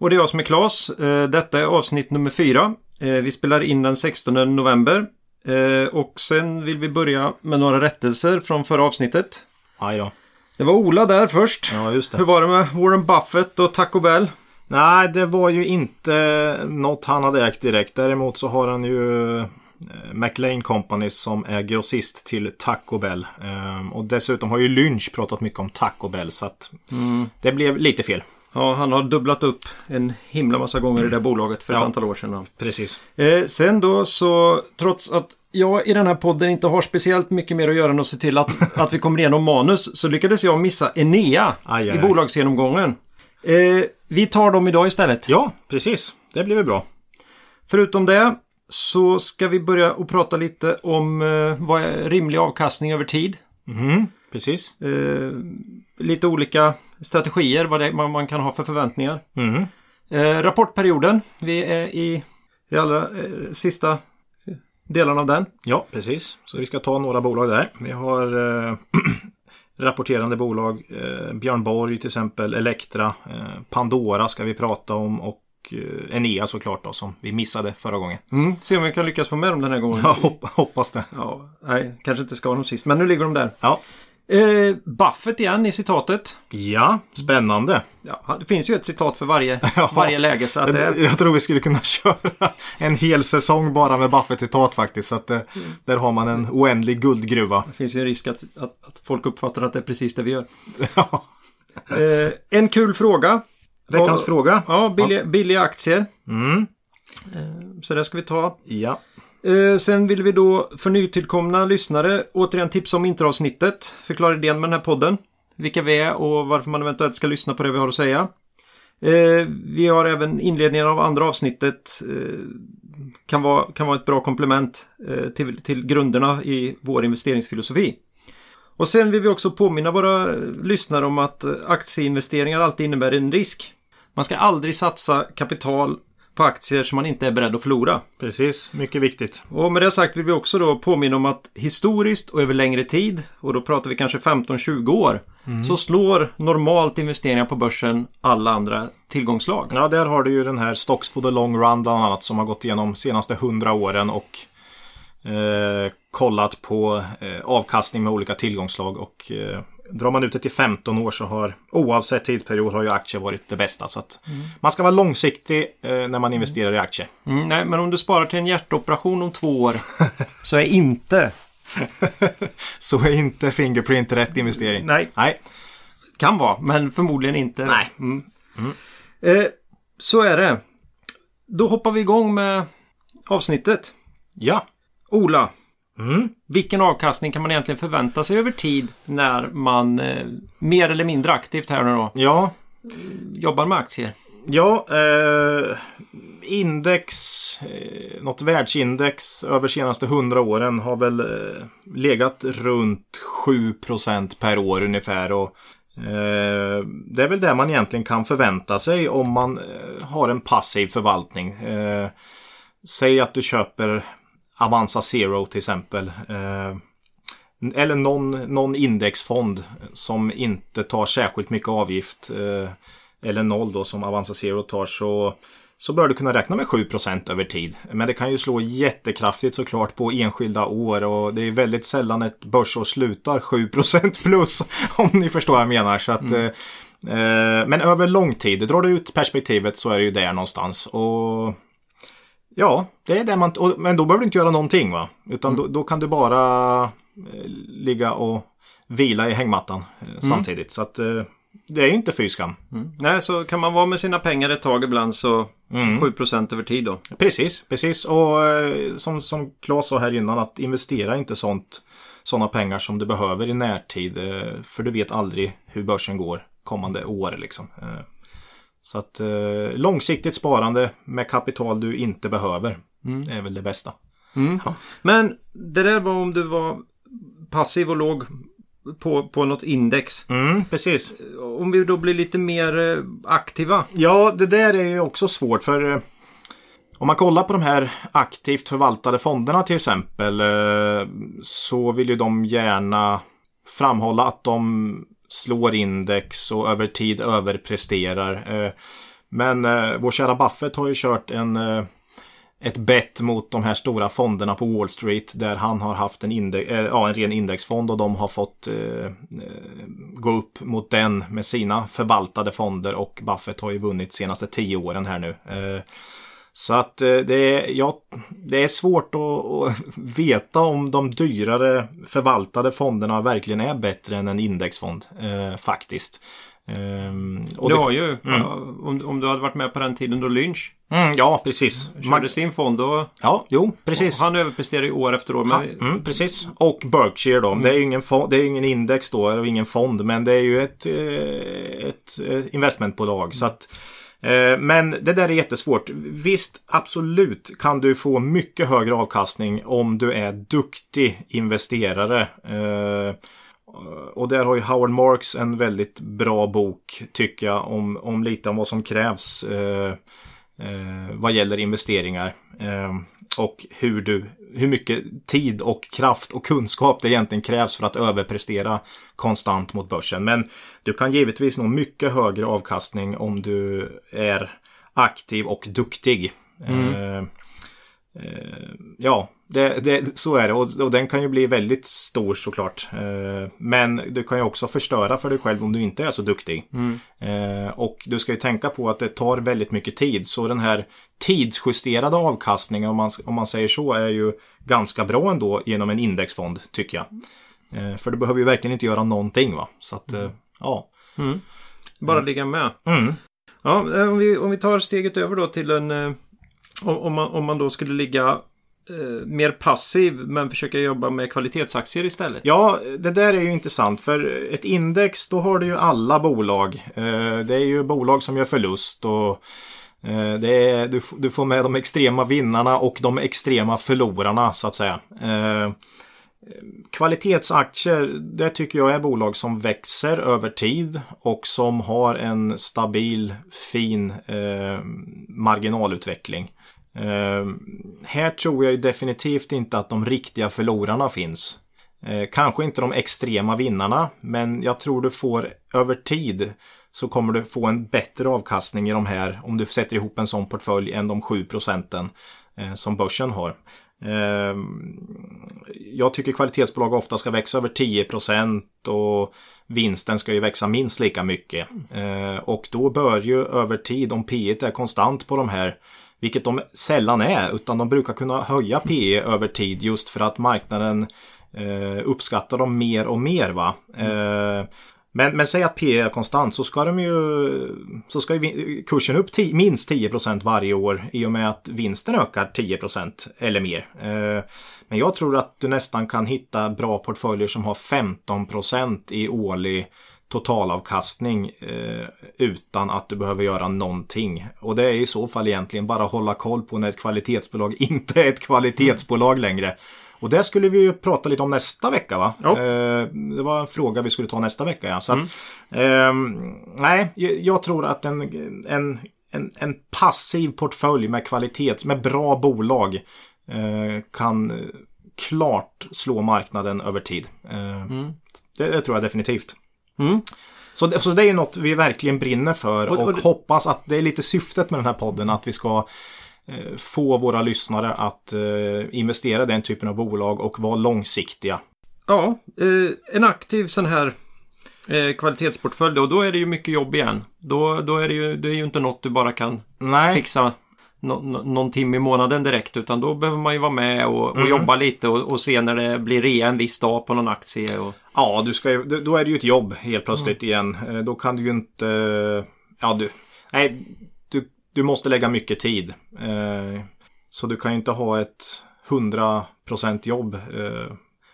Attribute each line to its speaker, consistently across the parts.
Speaker 1: Och det är jag som är Klas. Eh, Detta är avsnitt nummer fyra. Eh, Vi spelar in den 16 november. Eh, Och sen vill vi börja med några rättelser från förra avsnittet.
Speaker 2: Aj då.
Speaker 1: Det var Ola där först.
Speaker 2: Ja, just
Speaker 1: Hur
Speaker 2: det.
Speaker 1: var det med Warren Buffett och Taco Bell?
Speaker 2: Nej, det var ju inte något han hade ägt direkt. Däremot så har han ju McLean Company som är grossist till Taco Bell. Och dessutom har ju Lynch pratat mycket om Taco Bell så att det blev lite fel.
Speaker 1: Ja, han har dubblat upp en himla massa gånger i det bolaget för ett
Speaker 2: Ja.
Speaker 1: antal år sedan.
Speaker 2: Precis.
Speaker 1: Eh, sen då så, trots att jag i den här podden inte har speciellt mycket mer att göra än att se till att, att vi kommer igenom manus så lyckades jag missa Enea
Speaker 2: Aj, aj,
Speaker 1: i bolagsgenomgången. Eh, vi tar dem idag istället.
Speaker 2: Ja, precis. Det blir väl bra.
Speaker 1: Förutom det så ska vi börja och prata lite om eh, vad är rimlig avkastning över tid.
Speaker 2: Mhm, precis.
Speaker 1: Eh, lite olika strategier, vad, det, vad man kan ha för förväntningar.
Speaker 2: Mhm.
Speaker 1: Eh, rapportperioden, vi är i de allra eh, sista delarna av den.
Speaker 2: Ja, precis. Så vi ska ta några bolag där. Vi har eh, rapporterande bolag. Eh, Björn Borg till exempel, Elektra, eh, Pandora ska vi prata om och eh, Enea såklart då som vi missade förra gången.
Speaker 1: Mm, se om vi kan lyckas få med dem den här gången.
Speaker 2: Hopp, hoppas det.
Speaker 1: Ja, nej, kanske inte ska ha dem sist, men nu ligger de där.
Speaker 2: Ja.
Speaker 1: Eh, Buffett igen i citatet.
Speaker 2: ja, spännande.
Speaker 1: Ja, det finns ju ett citat för varje,
Speaker 2: Ja.
Speaker 1: varje läge. Så att det,
Speaker 2: Jag tror vi skulle kunna köra en hel säsong bara med Buffett-citat faktiskt. Så att, eh, där har man en oändlig guldgruva.
Speaker 1: Det finns ju en risk att, att, att folk uppfattar att det är precis det vi gör.
Speaker 2: Ja.
Speaker 1: Eh, en kul fråga.
Speaker 2: Veckans fråga.
Speaker 1: Ja, billiga, billiga aktier.
Speaker 2: Mm.
Speaker 1: Eh, så det ska vi ta.
Speaker 2: Ja.
Speaker 1: Eh, sen vill vi då för nytillkomna lyssnare återigen tipsa om introavsnittet. Förklara idén med den här podden. Vilka vi är och varför man eventuellt ska lyssna på det vi har att säga. Eh, vi har även inledningen av andra avsnittet. Eh, kan, vara, kan vara ett bra komplement eh, till, till grunderna i vår investeringsfilosofi. Och sen vill vi också påminna våra lyssnare om att eh, aktieinvesteringar alltid innebär en risk. Man ska aldrig satsa kapital på aktier som man inte är beredd att förlora.
Speaker 2: Precis, mycket viktigt.
Speaker 1: Och med det sagt vill vi också då påminna om att historiskt och över längre tid, och då pratar vi kanske 15-20 år, så slår normalt investeringar på börsen alla andra tillgångslag.
Speaker 2: Ja, där har du ju den här Stocks for the long run bland annat som har gått igenom senaste hundra åren och eh, kollat på eh, avkastning med olika tillgångslag och eh, drar man ut det till 15 år så har oavsett tidsperiod har ju aktier varit det bästa. Så att man ska vara långsiktig eh, när man investerar i aktier.
Speaker 1: Mm, nej, men om du sparar till en hjärtoperation om två år så är inte,
Speaker 2: Så är inte Fingerprint rätt investering.
Speaker 1: nej,
Speaker 2: Nej.
Speaker 1: kan vara, men förmodligen inte.
Speaker 2: Nej.
Speaker 1: Mm. Eh, så är det. Då hoppar vi igång med avsnittet.
Speaker 2: Ja.
Speaker 1: Ola,
Speaker 2: Mm.
Speaker 1: Vilken avkastning kan man egentligen förvänta sig över tid när man eh, mer eller mindre aktivt här nu då
Speaker 2: Ja,
Speaker 1: jobbar med aktier?
Speaker 2: Ja, eh, index, eh, något världsindex över senaste 100 åren har väl eh, legat runt 7% per år ungefär. Och, eh, det är väl det man egentligen kan förvänta sig om man eh, har en passiv förvaltning. Eh, säg att du köper Avanza Zero till exempel. Eh, eller någon, någon indexfond som inte tar särskilt mycket avgift. Eh, eller noll då som Avanza Zero tar så, så bör du kunna räkna med 7% över tid. Men det kan ju slå jättekraftigt såklart på enskilda år och det är väldigt sällan ett börsår slutar 7% plus om ni förstår vad jag menar. Så att, eh, eh, men över lång tid, drar du ut perspektivet så är det ju där någonstans. Och Ja, det är det man... Och, men då behöver du inte göra någonting va? Utan då, då kan du bara eh, ligga och vila i hängmattan eh, samtidigt. Så att eh, det är ju inte fy skam.
Speaker 1: Nej, så kan man vara med sina pengar ett tag ibland så 7% över tid då.
Speaker 2: Precis, precis. Och eh, som, som Claes sa här innan att investera inte sånt, sådana pengar som du behöver i närtid. Eh, för du vet aldrig hur börsen går kommande år liksom. Så att eh, långsiktigt sparande med kapital du inte behöver. Det är väl det bästa.
Speaker 1: Men det där var om du var passiv och låg på, på något index.
Speaker 2: Mm, precis.
Speaker 1: Om vi då blir lite mer eh, aktiva.
Speaker 2: Ja, det där är ju också svårt för eh, om man kollar på de här aktivt förvaltade fonderna till exempel eh, så vill ju de gärna framhålla att de slår index och över tid överpresterar. Eh, men eh, vår kära Buffett har ju kört en eh, ett bett mot de här stora fonderna på Wall Street där han har haft en, index, ja, en ren indexfond och de har fått eh, gå upp mot den med sina förvaltade fonder och Buffett har ju vunnit senaste tio åren här nu. Eh, så att eh, det, är, ja, det är svårt att, att veta om de dyrare förvaltade fonderna verkligen är bättre än en indexfond eh, faktiskt.
Speaker 1: Du
Speaker 2: det-
Speaker 1: har ju, ja, om, om du hade varit med på den tiden då Lynch
Speaker 2: Mm, ja, precis.
Speaker 1: körde
Speaker 2: Man,
Speaker 1: sin fond då.
Speaker 2: ja, jo, precis.
Speaker 1: Han överpresterar ju år efter år. Men,
Speaker 2: Mm, precis. Och Berkshire då. Det är ju ingen, fond, det är ingen index då och ingen fond. Men det är ju ett, eh, ett eh, investmentbolag. Så att, Eh, men det där är jättesvårt. Visst, absolut kan du få mycket högre avkastning om du är duktig investerare. Eh, och där har ju Howard Marks en väldigt bra bok tycker jag om, om lite om vad som krävs eh, eh, vad gäller investeringar. Eh, och hur, du, hur mycket tid och kraft och kunskap det egentligen krävs för att överprestera konstant mot börsen. Men du kan givetvis nå mycket högre avkastning om du är aktiv och duktig. Eh, Eh, ja, det, det, så är det. Och, och den kan ju bli väldigt stor såklart. Eh, men du kan ju också förstöra för dig själv om du inte är så duktig. Eh, och du ska ju tänka på att det tar väldigt mycket tid. Så den här tidsjusterade avkastningen, om man, om man säger så, är ju ganska bra ändå genom en indexfond, tycker jag. Eh, för du behöver ju verkligen inte göra någonting va. Så att, eh, ja.
Speaker 1: Bara ligga med.
Speaker 2: Mm.
Speaker 1: Ja, eh, om vi, om vi tar steget över då till en... Om, om, man, om man då skulle ligga eh, mer passiv men försöka jobba med kvalitetsaktier istället.
Speaker 2: Ja, det där är ju intressant för ett index då har du ju alla bolag. Eh, Det är ju bolag som gör förlust och eh, det är, du, du får med de extrema vinnarna och de extrema förlorarna så att säga. Eh, Kvalitetsaktier, det tycker jag är bolag som växer över tid och som har en stabil, fin eh, marginalutveckling. Eh, här tror jag ju definitivt inte att de riktiga förlorarna finns. Eh, kanske inte de extrema vinnarna, men jag tror du får över tid så kommer du få en bättre avkastning i de här om du sätter ihop en sån portfölj än de 7 procenten eh, som börsen har. Ehm, jag tycker kvalitetsbolag ofta ska växa över 10% och vinsten ska ju växa minst lika mycket. Ehm, och då bör ju över tid, om P är konstant på de här vilket de sällan är, utan de brukar kunna höja PE över tid just för att marknaden eh, uppskattar dem mer och mer. va. Mm men, men säg att PE är konstant så ska, de ju, så ska ju kursen upp ti- minst 10% varje år i och med att vinsten ökar 10% eller mer. Eh, men jag tror att du nästan kan hitta bra portföljer som har 15% i årlig totalavkastning eh, utan att du behöver göra någonting. Och det är i så fall egentligen bara hålla koll på när ett kvalitetsbolag inte är ett kvalitetsbolag längre. Och det skulle vi ju prata lite om nästa vecka va?
Speaker 1: Ja.
Speaker 2: Eh, det var en fråga vi skulle ta nästa vecka ja. Så att, ehm, nej, jag- tror att en, en, en, en passiv portfölj med kvalitets, med bra bolag eh, kan klart slå marknaden över tid. Eh, det, det tror jag definitivt.
Speaker 1: Mm.
Speaker 2: Så, det, så det är ju något vi verkligen brinner för
Speaker 1: Och-
Speaker 2: och,
Speaker 1: och
Speaker 2: hoppas att det är lite syftet med den här podden att vi ska få våra lyssnare att eh, investera i den typen av bolag och vara långsiktiga.
Speaker 1: Ja, eh, en aktiv sån här eh, kvalitetsportfölj då, då är det ju mycket jobb igen. Då, då är det ju, det är ju inte något du bara kan
Speaker 2: Nej,
Speaker 1: fixa nå- nå- någon timme i månaden direkt utan då behöver man ju vara med och, och
Speaker 2: Mm.
Speaker 1: jobba lite och, och se när det blir rea en viss dag på någon aktie. Och,
Speaker 2: ja, du ska då- är det ju ett jobb helt plötsligt igen. Eh, Då kan du ju inte, eh, ja du, nej, du, måste lägga mycket tid. Eh, Så du kan ju inte ha ett 100% jobb. eh,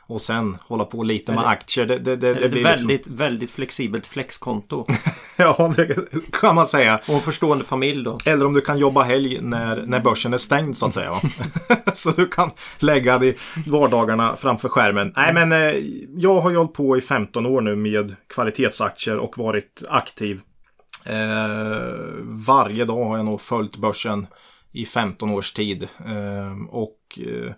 Speaker 2: och sen hålla på lite med aktier. Det, det, det, det blir
Speaker 1: väldigt,
Speaker 2: liksom,
Speaker 1: väldigt flexibelt flexkonto.
Speaker 2: Ja, det kan man säga.
Speaker 1: Och en förstående familj då.
Speaker 2: Eller om du kan jobba helg när, när börsen är stängd så att säga. så du kan lägga dig vardagarna framför skärmen. Nej men eh, jag har ju hållit på i 15 år nu med kvalitetsaktier och varit aktiv. Eh, varje dag har jag nog följt börsen i 15 års tid. Eh, och eh,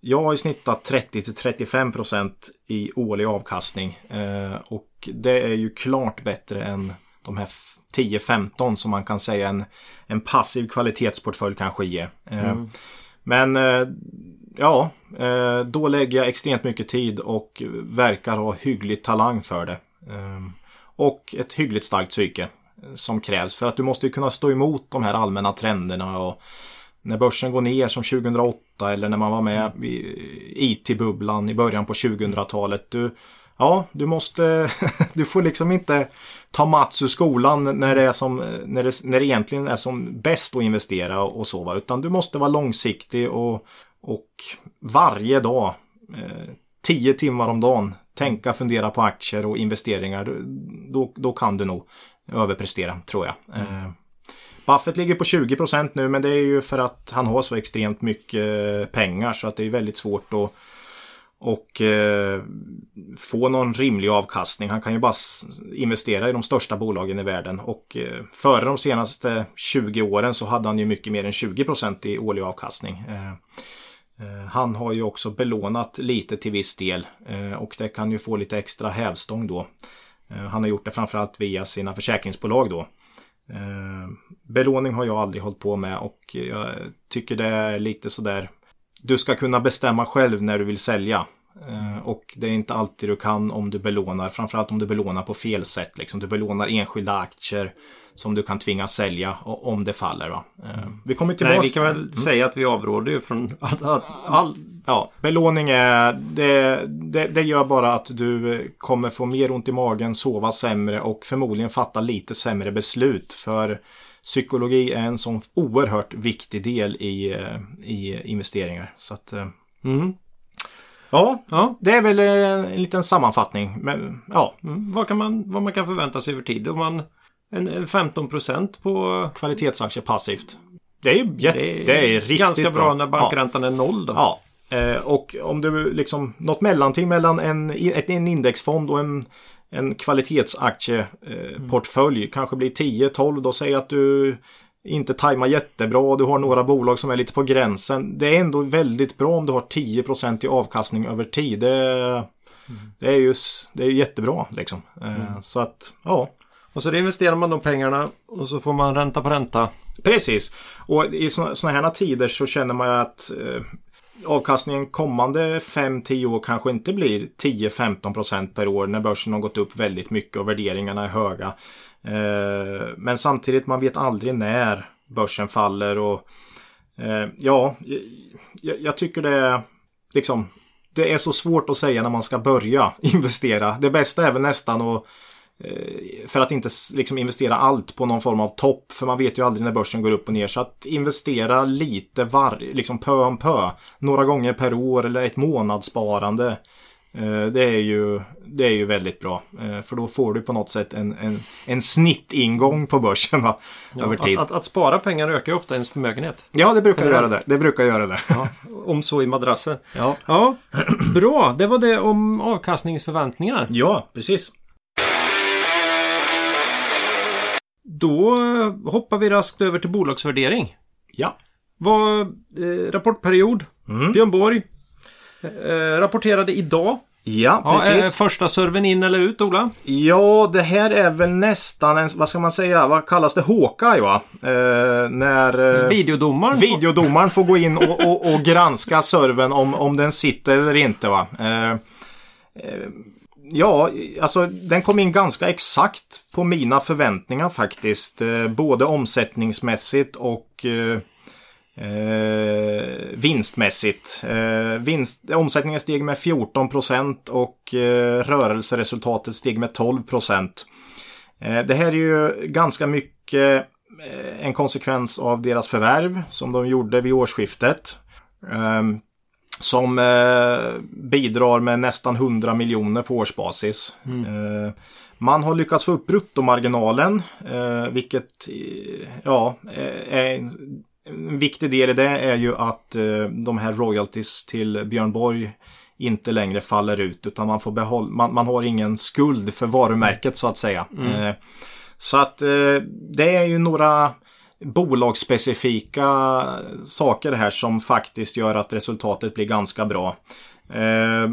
Speaker 2: jag har ju snittat 30-35% i årlig avkastning. Eh, och det är ju klart bättre än de här 10-15 som man kan säga en, en passiv kvalitetsportfölj kanske ger. Eh, Men eh, ja, eh, då lägger jag extremt mycket tid och verkar ha hygglig talang för det. Eh, Och ett hyggligt starkt psyke som krävs för att du måste ju kunna stå emot de här allmänna trenderna och när börsen går ner som 2008 eller när man var med i IT-bubblan i början på 2000-talet. Du, ja, du måste, du får liksom inte ta mats ur skolan när det, är som, när det, när det egentligen är som bäst att investera och så va. Utan du måste vara långsiktig och, och varje dag, eh, tio timmar om dagen, tänka, fundera på aktier och investeringar. Då, då kan du nog överprestera tror jag. Eh, Buffett ligger på 20% nu men det är ju för att han har så extremt mycket pengar så att det är väldigt svårt att och eh, få någon rimlig avkastning. Han kan ju bara investera i de största bolagen i världen och eh, före de senaste 20 åren så hade han ju mycket mer än 20% i årlig avkastning. Eh, eh, han har ju också belånat lite till viss del eh, och det kan ju få lite extra hävstång då. Eh, han har gjort det framförallt via sina försäkringsbolag då. Eh, belåning har jag aldrig hållit på med och jag tycker det är lite sådär du ska kunna bestämma själv när du vill sälja. Eh, och det är inte alltid du kan om du belånar, framförallt om du belånar på fel sätt. Liksom. Du belånar enskilda aktier som du kan tvingas sälja om det faller. Va? Eh, Vi kommer tillbaka.
Speaker 1: Nej, vi kan väl säga att vi avråder ju från att, att all...
Speaker 2: Ja, belåning är, det, det, det gör bara att du kommer få mer ont i magen, sova sämre och förmodligen fatta lite sämre beslut. För psykologi är en sån oerhört viktig del i, eh, i investeringar. Så att, eh,
Speaker 1: Mm.
Speaker 2: ja,
Speaker 1: Ja.
Speaker 2: det är väl en liten sammanfattning. Men ja,
Speaker 1: Mm. Vad, kan man, vad man kan förvänta sig över tid. Om man en, en 15% på...
Speaker 2: kvalitetsaktier passivt. Det är jätte,
Speaker 1: Det är,
Speaker 2: det är riktigt
Speaker 1: ganska bra, när
Speaker 2: Ja.
Speaker 1: bankräntan är noll då.
Speaker 2: Ja, eh, och om du liksom något mellanting mellan en, en indexfond och en, en kvalitetsaktieportfölj eh, kanske blir 10-12 då säger att du inte tajmar jättebra, du har några bolag som är lite på gränsen. Det är ändå väldigt bra om du har 10% i avkastning över tid. Det, det är ju det är jättebra liksom. Eh, Så att, ja.
Speaker 1: Och så investerar man de pengarna och så får man ränta på ränta.
Speaker 2: Precis. Och i sådana här tider så känner man ju att eh, avkastningen kommande 5-10 år kanske inte blir 10-15% per år när börsen har gått upp väldigt mycket och värderingarna är höga. Eh, men samtidigt man vet aldrig när börsen faller och eh, ja, jag, jag tycker det är liksom det är så svårt att säga när man ska börja investera. Det bästa är väl nästan att för att inte liksom investera allt på någon form av topp. För man vet ju aldrig när börsen går upp och ner. Så att investera lite var, liksom pö om pö. Några gånger per år eller ett månadssparande. eh, Det är, ju, det är ju väldigt bra. Eh, För då får du på något sätt en, en, en snittingång på börsen va? över tid.
Speaker 1: Att, att, att spara pengar ökar ju ofta ens förmögenhet.
Speaker 2: Ja, det brukar göra det. Det brukar göra det.
Speaker 1: Ja, om så i madrasser.
Speaker 2: Ja,
Speaker 1: Ja, bra. Det var det om avkastningsförväntningar.
Speaker 2: ja precis.
Speaker 1: Då eh, hoppar vi raskt över till bolagsvärdering.
Speaker 2: Ja.
Speaker 1: Vad, eh, rapportperiod.
Speaker 2: Mm.
Speaker 1: Björn Borg eh, rapporterade idag.
Speaker 2: Ja,
Speaker 1: Ja,
Speaker 2: precis.
Speaker 1: är första serven in eller ut, Ola?
Speaker 2: Ja, det här är väl nästan en, vad ska man säga, vad kallas det? Hawkeye va? Eh, när eh,
Speaker 1: Videodomaren.
Speaker 2: videodomaren får gå in och, och, och granska servern om, om den sitter eller inte va. Eh, eh, ja, alltså den kom in ganska exakt på mina förväntningar faktiskt. Eh, både omsättningsmässigt och eh, Eh, vinstmässigt. Eh, vinst, omsättningen steg med 14 procent och eh, rörelseresultatet steg med 12 eh, Det här är ju ganska mycket eh, en konsekvens av deras förvärv som de gjorde vid årsskiftet. Ehm, som eh, bidrar med nästan 100 miljoner på årsbasis. Eh, man har lyckats få upp bruttomarginalen, eh, vilket eh, ja, eh, är en, viktig del i det är ju att eh, de här royalties till Björn Borg inte längre faller ut utan man får behålla, man, man har ingen skuld för varumärket så att säga. Eh, så att det är ju några bolagsspecifika saker här som faktiskt gör att resultatet blir ganska bra. Eh,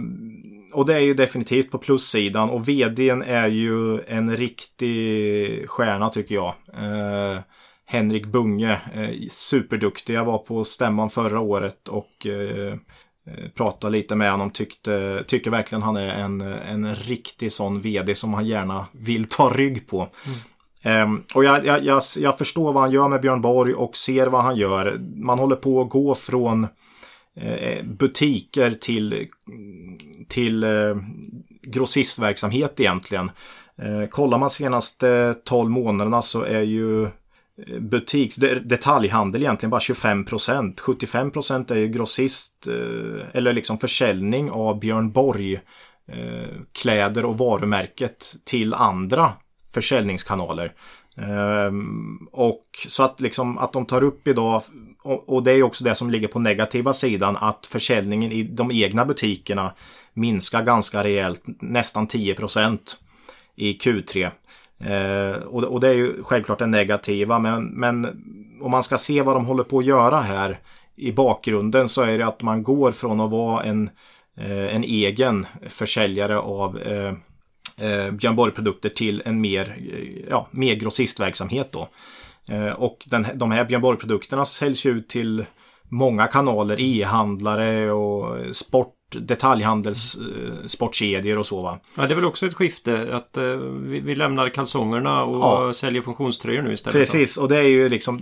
Speaker 2: och det är ju definitivt på plussidan och vdn är ju en riktig stjärna tycker jag. Eh, Henrik Bunge, eh, superduktig. Jag var på stämman förra året och eh, eh pratade lite med honom. Tyckte, tycker verkligen han är en, en riktig sån vd som han gärna vill ta rygg på. Mm. Um, och jag, jag, jag, jag förstår vad han gör med Björn Borg och ser vad han gör. Man håller på att gå från eh, butiker till, till eh, grossistverksamhet egentligen. Eh, kollar man senaste 12 månaderna så är ju eh, butiks, detaljhandel egentligen bara 25 procent. 75 procent är ju grossist eh, eller liksom försäljning av Björn Borg eh, kläder och varumärket till andra försäljningskanaler. Ehm, och så att liksom att de tar upp idag och, och det är också det som ligger på negativa sidan att försäljningen i de egna butikerna minskar ganska rejält, nästan 10% i Q3. Eh, och, och det är ju självklart det negativa men, men om man ska se vad de håller på att göra här i bakgrunden så är det att man går från att vara en, eh, en egen försäljare av eh, eh, Björn Borg-produkter till en mer, eh, ja, mer grossistverksamhet då. Eh, och den, de här Björn Borg-produkterna säljs ju ut till många kanaler, e-handlare och sport, detaljhandels, eh, och så va.
Speaker 1: Ja, det är väl också ett skifte att eh, vi, vi lämnar kalsongerna och
Speaker 2: Ja.
Speaker 1: säljer funktionströjor nu istället.
Speaker 2: Precis, och det är ju liksom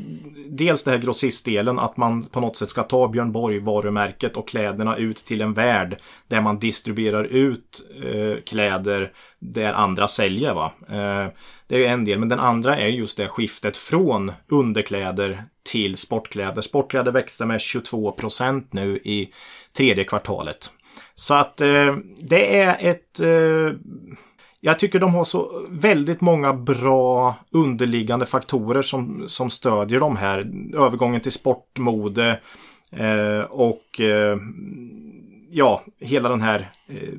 Speaker 2: dels det här grossistdelen att man på något sätt ska ta Björn Borg varumärket och kläderna ut till en värld där man distribuerar ut eh, kläder där andra säljer. Va? Eh, det är ju en del, men den andra är just det skiftet från underkläder till sportkläder. Sportkläder växte med 22 procent nu i tredje kvartalet. Så att eh, det är ett eh, jag tycker de har så väldigt många bra underliggande faktorer som, som stödjer de här. Övergången till sportmode eh, och eh, ja, hela den här eh,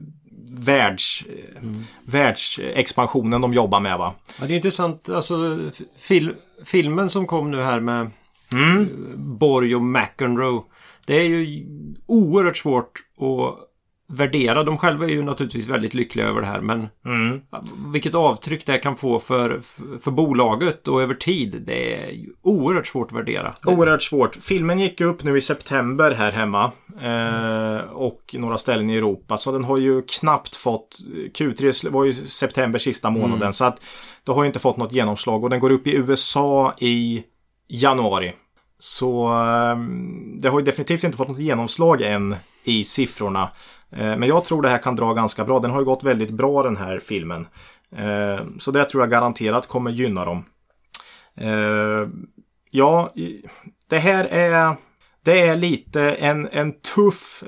Speaker 2: världs, eh, världsexpansionen de jobbar med. Va?
Speaker 1: Ja, det är intressant. Alltså, fil, filmen som kom nu här med
Speaker 2: Mm.
Speaker 1: eh, Borg och McEnroe. Det är ju oerhört svårt att värdera. De själva är ju naturligtvis väldigt lyckliga över det här. Men
Speaker 2: Mm.
Speaker 1: vilket avtryck det kan få för, för, bolaget och över tid. Det är oerhört svårt att värdera.
Speaker 2: Oerhört svårt. Filmen gick upp nu i september här hemma. Eh, och några ställen i Europa. Så den har ju knappt fått... Q3 var ju september sista månaden. Så att det har ju inte fått något genomslag. Och den går upp i USA i januari. Så eh, det har ju definitivt inte fått något genomslag än i siffrorna. Eh, men jag tror det här kan dra ganska bra. Den har ju gått väldigt bra den här filmen. Eh, så det tror jag garanterat kommer gynna dem. Eh, ja, det här är... Det är lite en, en tuff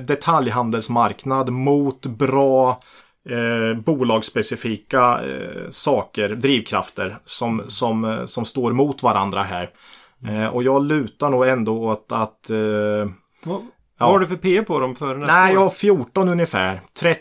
Speaker 2: detaljhandelsmarknad mot bra eh, bolagsspecifika eh, saker, drivkrafter som, som, eh, som står mot varandra här. Eh, och jag lutar nog ändå åt att eh,
Speaker 1: vad,
Speaker 2: Ja.
Speaker 1: vad har du för P på dem för nästa
Speaker 2: Nej, jag
Speaker 1: år?
Speaker 2: har 14 ungefär.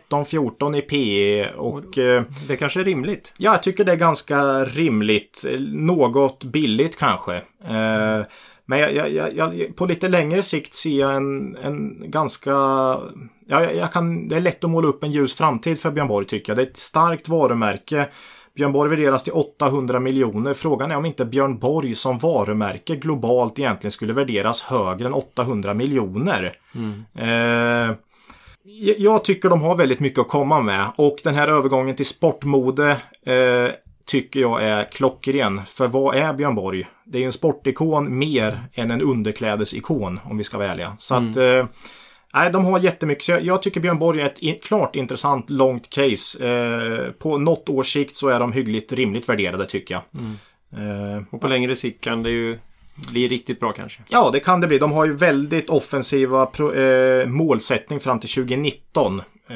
Speaker 2: 13-14 i PE och eh,
Speaker 1: Det kanske är rimligt.
Speaker 2: ja, jag tycker det är ganska rimligt. Eh, Något billigt kanske. Eh, men jag, jag, jag, jag, på lite längre sikt ser jag en, en ganska... Ja, jag, jag kan, det är lätt att måla upp en ljus framtid för Björn Borg tycker jag. Det är ett starkt varumärke. Björn Borg värderas till 800 miljoner. Frågan är om inte Björn Borg som varumärke globalt egentligen skulle värderas högre än 800 miljoner. Eh, jag- tycker de har väldigt mycket att komma med och den här övergången till sportmode eh, tycker jag är klockren. För vad är Björn Borg? Det är ju en sportikon mer än en underklädesikon om vi ska ärliga. Så att eh, Nej, de har jättemycket. Jag, jag tycker Björn Borg är ett in, klart intressant långt case. Eh, på något års sikt så är de hyggligt rimligt värderade tycker jag. Eh,
Speaker 1: Och på längre sikt kan det ju bli riktigt bra kanske.
Speaker 2: Ja, det kan det bli. De har ju väldigt offensiva pro, eh, målsättning fram till 2019. Eh,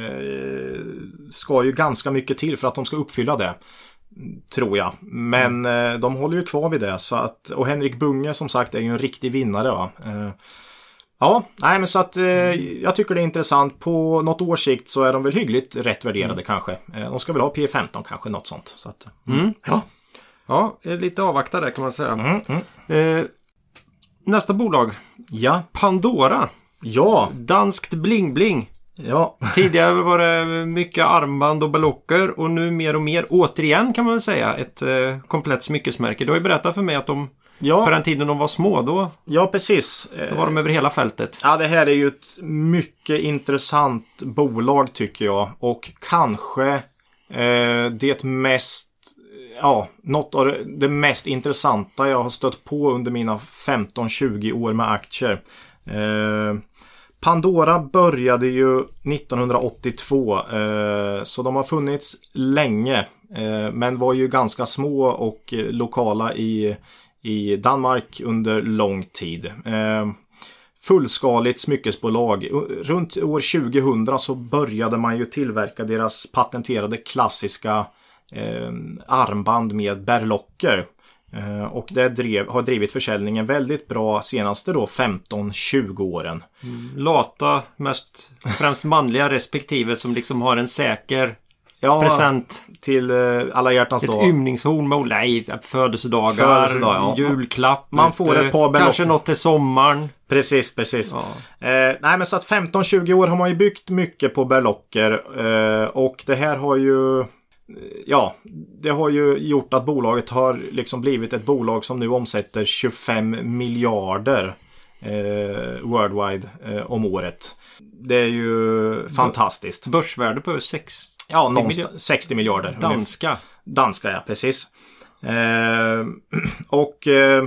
Speaker 2: ska ju ganska mycket till för att de ska uppfylla det. Tror jag. Men mm. eh, de håller ju kvar vid det. Så att, och Henrik Bunge som sagt är ju en riktig vinnare. Va? Ja, nej men så att eh, jag tycker det är intressant. På något års sikt så är de väl hyggligt rätt värderade mm. kanske. Eh, de ska väl ha P15 kanske, något sånt. Så att,
Speaker 1: mm. mm. Ja. Ja, lite avvakta där kan man säga. Mm, mm. Eh, nästa bolag.
Speaker 2: Ja.
Speaker 1: Pandora.
Speaker 2: Ja.
Speaker 1: Danskt bling-bling.
Speaker 2: Ja.
Speaker 1: Tidigare var det mycket armband och ballocker och nu mer och mer återigen kan man väl säga ett eh, komplett smyckesmärke. Du har ju berättat för mig att de Ja. På den tiden de var små då,
Speaker 2: ja, precis.
Speaker 1: då var de över hela fältet.
Speaker 2: Ja, det här är ju ett mycket intressant bolag tycker jag. Och kanske eh, det mest ja, något av det mest intressanta jag har stött på under mina 15-20 år med aktier. Eh, Pandora började ju 1982 eh, så de har funnits länge eh, men var ju ganska små och lokala i, i Danmark under lång tid. Eh, fullskaligt smyckesbolag. Runt år 2000 så började man ju tillverka deras patenterade klassiska eh, armband med berlocker. Eh, och det drev, har drivit försäljningen väldigt bra senaste då 15-20 åren.
Speaker 1: Mm. Lata, mest främst manliga respektive som liksom har en säker
Speaker 2: ja,
Speaker 1: present.
Speaker 2: Till eh, alla hjärtans
Speaker 1: dag. Ett ymningshorn med nej, födelsedagar, Födelsedag, ja. julklapp.
Speaker 2: Man får ett, ett par
Speaker 1: belopp. Kanske något till sommaren.
Speaker 2: Precis, precis. Ja. Eh, nej men så att 15-20 år har man ju byggt mycket på berlocker. Eh, och det här har ju ja, det har ju gjort att bolaget har liksom blivit ett bolag som nu omsätter 25 miljarder eh, worldwide eh, om året. Det är ju fantastiskt.
Speaker 1: Börsvärde på över 60
Speaker 2: Ja, miljarder. 60 miljarder.
Speaker 1: Danska.
Speaker 2: Danska, ja, precis. Eh, och eh,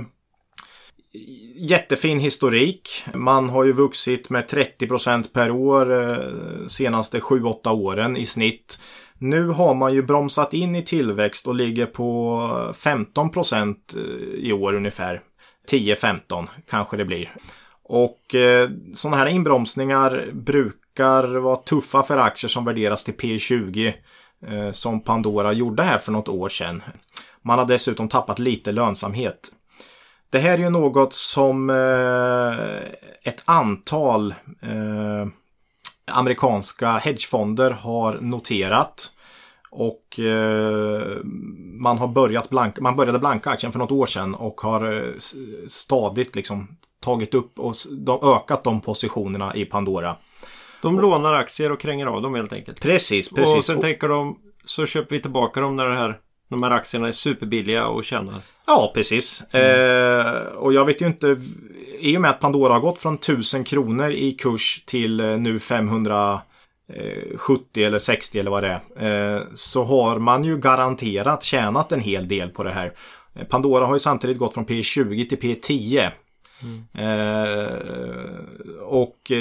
Speaker 2: jättefin historik. Man har ju vuxit med 30% per år eh, senaste 7-8 åren i snitt. Nu har man ju bromsat in i tillväxt och ligger på 15 procent eh, i år ungefär. 10-15 kanske det blir. Och eh, sådana här inbromsningar brukar vara tuffa för aktier som värderas till P20 eh, som Pandora gjorde här för något år sedan. Man har dessutom tappat lite lönsamhet. Det här är ju något som eh, ett antal eh, amerikanska hedgefonder har noterat. Och eh, man har börjat blanka, man började blanka aktien för något år sedan och har eh, stadigt liksom tagit upp och ökat de positionerna i Pandora.
Speaker 1: De lånar aktier och kränger av dem helt enkelt.
Speaker 2: Precis, precis.
Speaker 1: Och sen tänker de så köper vi tillbaka dem när det här, de här aktierna är superbilliga och tjänar.
Speaker 2: Ja, precis. Mm. Eh, och jag vet ju inte, i och med att Pandora har gått från 1000 kronor i kurs till eh, nu 500 70 eller 60 eller vad det är. Eh, så har man ju garanterat tjänat en hel del på det här. Eh, Pandora har ju samtidigt gått från P20 till P10. Mm. och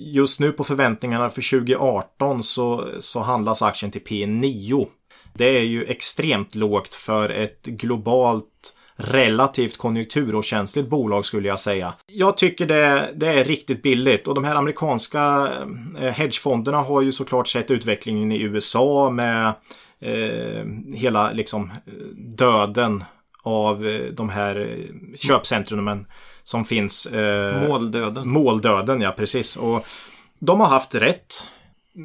Speaker 2: just nu på förväntningarna för 2018 så, så handlas aktien till P9. Det är ju extremt lågt för ett globalt relativt konjunkturokänsligt bolag skulle jag säga. Jag tycker det, det är riktigt billigt och de här amerikanska eh, hedgefonderna har ju såklart sett utvecklingen i USA med eh, hela liksom döden av eh, de här köpcentrumen som finns.
Speaker 1: Eh, måldöden.
Speaker 2: Måldöden, ja precis. Och de har haft rätt.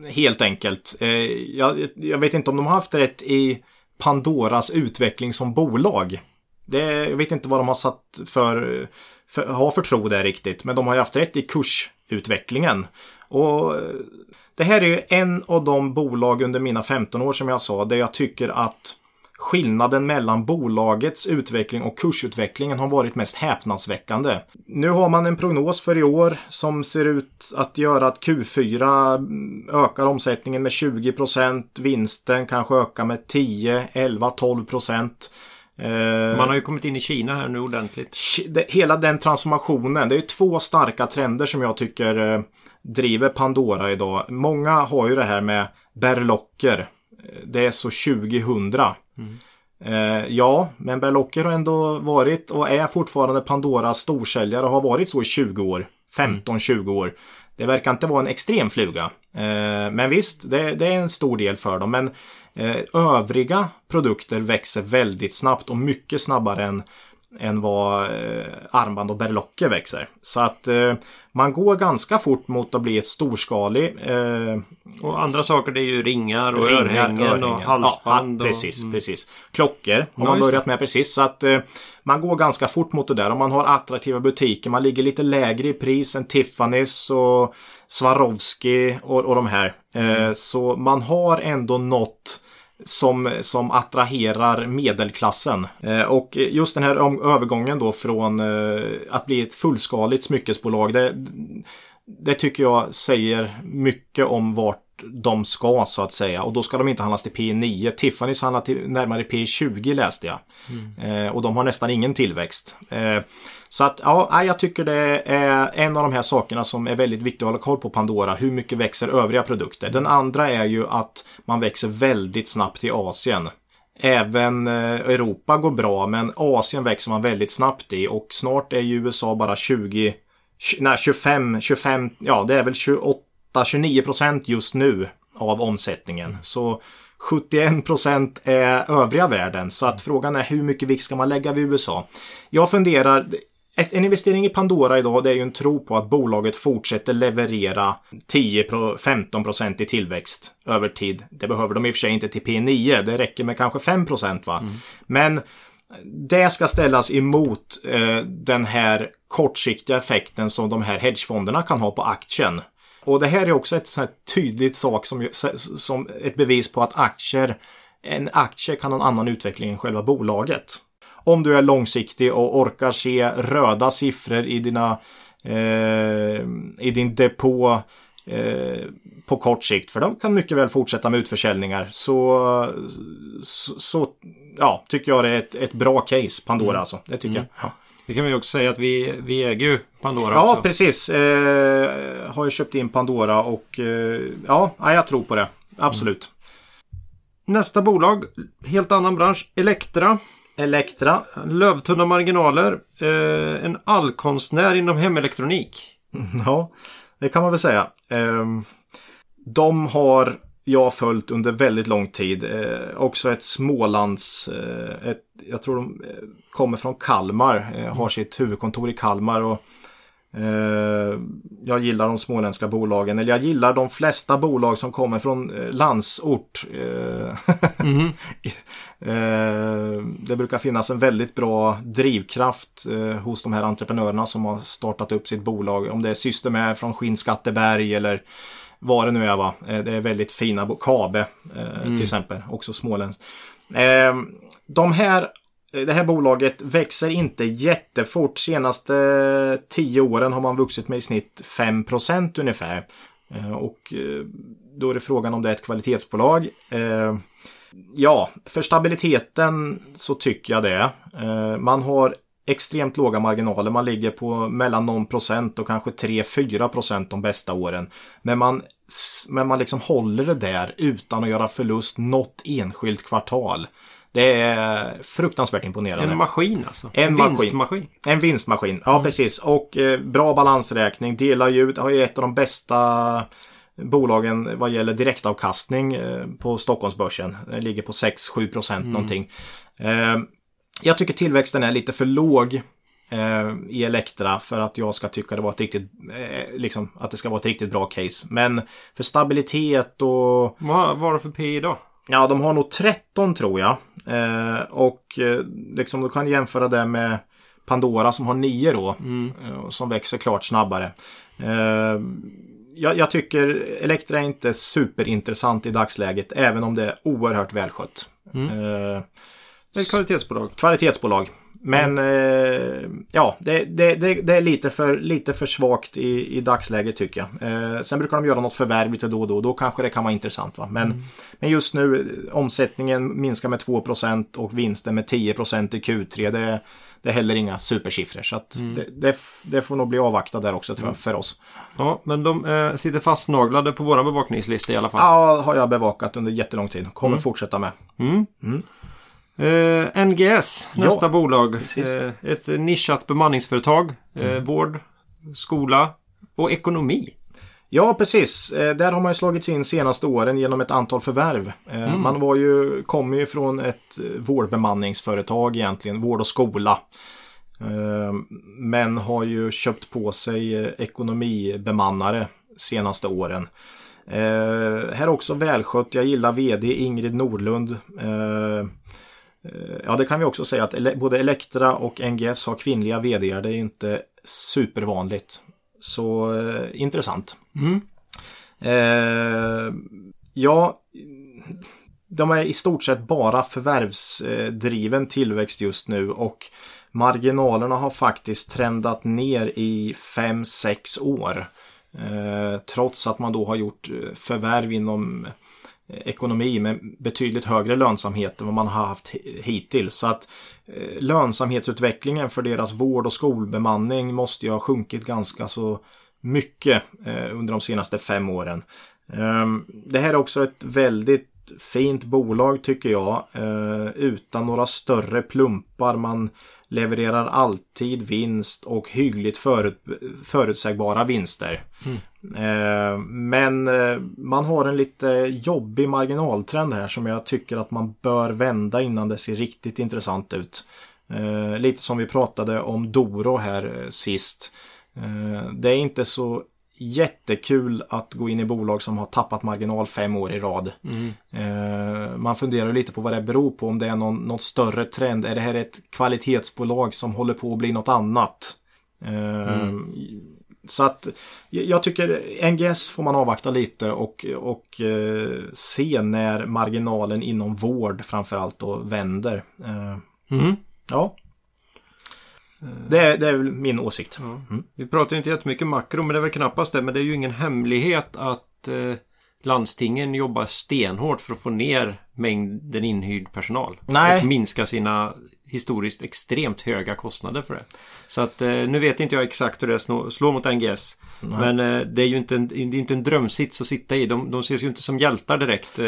Speaker 2: Helt enkelt. Eh, jag, jag, vet inte om de har haft rätt i Pandoras utveckling som bolag. Det, jag vet inte vad de har satt för, för, har för tro där riktigt. Men de har ju haft rätt i kursutvecklingen. Och det här är ju en av de bolag under mina 15 år som jag sa där jag tycker att skillnaden mellan bolagets utveckling och kursutvecklingen har varit mest häpnadsväckande. Nu har man en prognos för i år som ser ut att göra att Q4 ökar omsättningen med 20% vinsten kanske ökar med 10, 11, 12
Speaker 1: Eh, Man har ju kommit in i Kina här nu ordentligt.
Speaker 2: Hela den transformationen. Det är två starka trender som jag tycker eh, driver Pandora idag. Många har ju det här med berlocker. Det är så 2000. Mm. Eh, ja, men Berlocker har ändå varit och är fortfarande Pandoras storsäljare och har varit så i 20 år. 15-20 år. Det verkar inte vara en extrem fluga. Eh, men visst, det, det, är en stor del för dem. Men eh, övriga produkter växer väldigt snabbt och mycket snabbare än än vad eh, armband och berlocker växer. Så att eh, man går ganska fort mot att bli ett storskalig. Eh,
Speaker 1: och andra saker det är ju ringar och ringar, örhängen, örhängen, och halsband.
Speaker 2: Ja, precis, och, mm. precis. Klockor har man börjat med precis. Så att man går ganska fort mot det där. Om man har attraktiva butiker, man ligger lite lägre i pris än Tiffany's och Swarovski och, och de här. Mm. Så man har ändå nått som, som attraherar medelklassen. Eh, och just den här övergången då från eh, att bli ett fullskaligt smyckesbolag. Det, det tycker jag säger mycket om vart de ska så att säga. Och då ska de inte handlas till P9. Tiffany's handlar till närmare P20 läste jag. Mm. Eh, och de har nästan ingen tillväxt. Eh, så att ja, jag tycker det är en av de här sakerna som är väldigt viktigt att hålla koll på Pandora. Hur mycket växer övriga produkter? Den andra är ju att man växer väldigt snabbt i Asien. Även eh, Europa går bra men Asien växer man väldigt snabbt i och snart är ju USA bara 20, nej 25, 25, ja det är väl 28-29 procent just nu av omsättningen. Så 71 procent är övriga världen. Så att frågan är hur mycket vikt ska man lägga vid USA? Jag funderar, en investering i Pandora idag det är ju en tro på att bolaget fortsätter leverera 10-15% i tillväxt över tid. Det behöver de i och för sig inte till P9, det räcker med kanske 5% va. Mm. Men det ska ställas emot eh, den här kortsiktiga effekten som de här hedgefonderna kan ha på aktien. Och det här är också ett sånt tydligt sak som, som ett bevis på att aktier, en aktie kan ha en annan utveckling än själva bolaget om du är långsiktig och orkar se röda siffror i dina eh, i din depå eh, på kort sikt. För de kan mycket väl fortsätta med utförsäljningar. Så, så, så ja, tycker jag det är ett, ett bra case, Pandora mm. alltså. Det tycker mm. jag. Ja.
Speaker 1: Det kan vi också säga att vi, vi äger ju Pandora
Speaker 2: Ja,
Speaker 1: också.
Speaker 2: precis. Eh, har ju köpt in Pandora och eh, ja, jag tror på det. Absolut.
Speaker 1: Mm. Nästa bolag, helt annan bransch, Elektra.
Speaker 2: Elektra.
Speaker 1: Lövtunna marginaler. Eh, en allkonstnär inom hemelektronik.
Speaker 2: Ja, det kan man väl säga. Eh, de har jag följt under väldigt lång tid. Eh, också ett Smålands... Eh, ett, jag tror de eh, kommer från Kalmar. Eh, har sitt huvudkontor i Kalmar. och Eh, jag gillar de småländska bolagen, eller jag gillar de flesta bolag som kommer från eh, landsort. Mm. det brukar finnas en väldigt bra drivkraft hos de här entreprenörerna som har startat upp sitt bolag. Om det är System från Skinnskatteberg eller vad det nu är. Va? Det är väldigt fina, Kabe mm. till exempel, också småländskt. De här det här bolaget växer inte jättefort. Senaste tio åren har man vuxit med i snitt 5% ungefär. Eh, och eh, då är det frågan om det är ett kvalitetsbolag. Eh, ja, för stabiliteten så tycker jag det. Man har extremt låga marginaler. Man ligger på mellan någon procent och kanske 3-4 procent de bästa åren. Men man, men man liksom håller det där utan att göra förlust något enskilt kvartal. Det är fruktansvärt imponerande.
Speaker 1: En maskin alltså? En, en vinstmaskin?
Speaker 2: En vinstmaskin, ja mm. precis. Och eh, bra balansräkning. Delar ju, har ju ett av de bästa bolagen vad gäller direktavkastning eh, på Stockholmsbörsen. Det ligger på 6-7 procent mm. någonting. Eh, jag tycker tillväxten är lite för låg eh, i Elektra för att jag ska tycka det var ett riktigt, eh, liksom, att det ska vara ett riktigt bra case. Men för stabilitet och...
Speaker 1: Vad var det för P idag?
Speaker 2: Ja, de har nog 13 tror jag. Eh, och eh, liksom, du kan jämföra det med Pandora som har 9 då. Mm. Eh, som växer klart snabbare. Eh, jag, jag, tycker Elektra är inte superintressant i dagsläget. Även om det är oerhört välskött. Mm.
Speaker 1: Ett kvalitetsbolag.
Speaker 2: Kvalitetsbolag. Men mm. eh, ja, det, det, det, det, är lite för, lite för svagt i, i dagsläget tycker jag. Eh, sen brukar de göra något förvärv lite då och då. Då kanske det kan vara intressant. Va? Men, mm. men just nu omsättningen minskar med 2% och vinsten med 10% i Q3. Det, det är heller inga supersiffror. Så mm. det, det, får nog bli avvaktat där också tror jag, för oss.
Speaker 1: Ja, men de eh, sitter fastnaglade på våra bevakningslista i alla fall.
Speaker 2: Ja, har jag bevakat under jättelång tid. Kommer mm. fortsätta med.
Speaker 1: Mm. mm. Eh, NGS, nästa
Speaker 2: Ja,
Speaker 1: bolag. Eh, ett nischat bemanningsföretag. Eh,
Speaker 2: Mm.
Speaker 1: Vård, skola och ekonomi.
Speaker 2: Ja, precis. Eh, Där har man ju slagits in senaste åren genom ett antal förvärv. Eh, Man var ju, kommer ju från ett eh, vårdbemanningsföretag egentligen, vård och skola. Men har ju köpt på sig ekonomibemannare senaste åren. Här också välskött. Jag gillar vd Ingrid Nordlund. Eh, eh, Ja, det kan vi också säga att både Elektra och NGS har kvinnliga vd. Det är inte supervanligt. Så eh, intressant. Eh, ja, de är i stort sett bara förvärvsdriven tillväxt just nu och marginalerna har faktiskt trendat ner i 5-6 år. Eh, trots att man då har gjort eh, förvärv inom eh, Eh, ekonomi med betydligt högre lönsamhet än vad man har haft hittills. Så att eh, lönsamhetsutvecklingen för deras vård och skolbemanning måste ju ha sjunkit ganska så mycket eh, under de senaste fem åren. Ehm, det här är också ett väldigt fint bolag tycker jag. Eh, utan några större plumpar. Man levererar alltid vinst och hyggligt förut, förutsägbara vinster. Mm. Men eh, man har en lite jobbig marginaltrend här som jag tycker att man bör vända innan det ser riktigt intressant ut. Eh, Lite som vi pratade om Doro här eh, sist. Eh, Det är inte så jättekul att gå in i bolag som har tappat marginal fem år i rad. Eh, Man funderar lite på vad det beror på, om det är någon, någon större trend. Är det här ett kvalitetsbolag som håller på att bli något annat? Eh, Så att jag tycker NGS får man avvakta lite och, och eh, se när marginalen inom vård framförallt då vänder. Eh,
Speaker 1: Mm.
Speaker 2: Ja. Det är, det är väl min åsikt.
Speaker 1: Vi pratar ju inte jättemycket makro, men det är väl knappast det. Men det är ju ingen hemlighet att eh, landstingen jobbar stenhårt för att få ner mängden inhyrd personal.
Speaker 2: Nej.
Speaker 1: Och minska sina historiskt extremt höga kostnader för det. Så att eh, nu vet inte jag exakt hur det slår, mot NGS. Men eh, det är ju inte en, det är inte en drömsits att sitta i. De, de ses ju inte som hjältar direkt. Eh,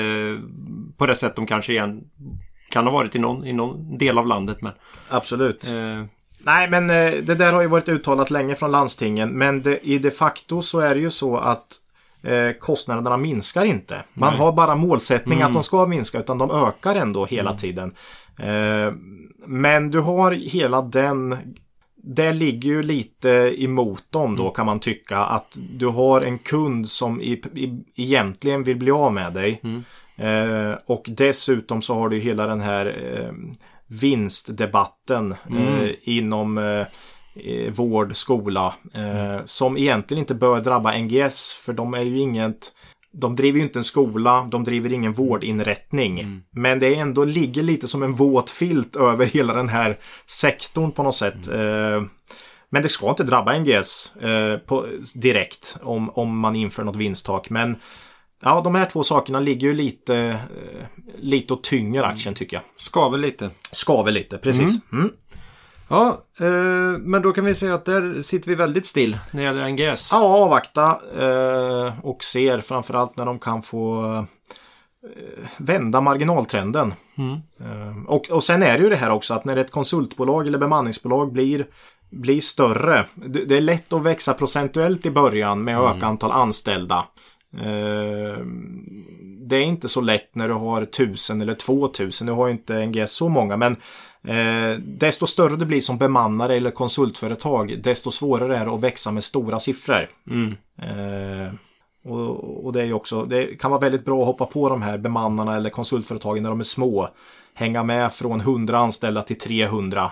Speaker 1: på det sätt de kanske igen kan ha varit i någon, i någon del av landet. Men,
Speaker 2: Absolut.
Speaker 1: eh,
Speaker 2: Nej, men eh, det där har ju varit uttalat länge från landstingen. Men det, i de facto så är det ju så att eh, kostnaderna minskar inte. Man har bara målsättning att de ska minska utan de ökar ändå hela tiden. Eh, men du har hela den det ligger ju lite emot dem då kan man tycka att du har en kund som i, i, egentligen vill bli av med dig. Eh, och dessutom så har du hela den här eh, vinstdebatten eh, inom eh, eh, vård, skola. Eh, Som egentligen inte bör drabba NGS för de är ju inget de driver ju inte en skola, de driver ingen vårdinrättning. Men det är ändå ligger lite som en våt filt över hela den här sektorn på något sätt. Eh, Men det ska inte drabba NGS eh, på, direkt om, om man inför något vinsttak. Men ja, de här två sakerna ligger ju lite, eh, lite och tynger aktien tycker jag.
Speaker 1: skaver lite.
Speaker 2: Skaver lite, precis. Mm.
Speaker 1: Ja, eh, men då kan vi säga att där sitter vi väldigt still när det gäller NGS.
Speaker 2: Ja, avvakta eh, och ser framförallt när de kan få eh, vända marginaltrenden. Eh, och, och sen är det ju det här också att när ett konsultbolag eller bemanningsbolag blir, blir större. Det, det är lätt att växa procentuellt i början med att öka antal anställda. Eh, det är inte så lätt när du har 1000 eller 2000. Nu har ju inte NGS så många men eh, desto större det blir som bemannare eller konsultföretag desto svårare är det att växa med stora siffror. Eh, och, och det är också, det kan vara väldigt bra att hoppa på de här bemannarna eller konsultföretagen när de är små. Hänga med från 100 anställda till 300.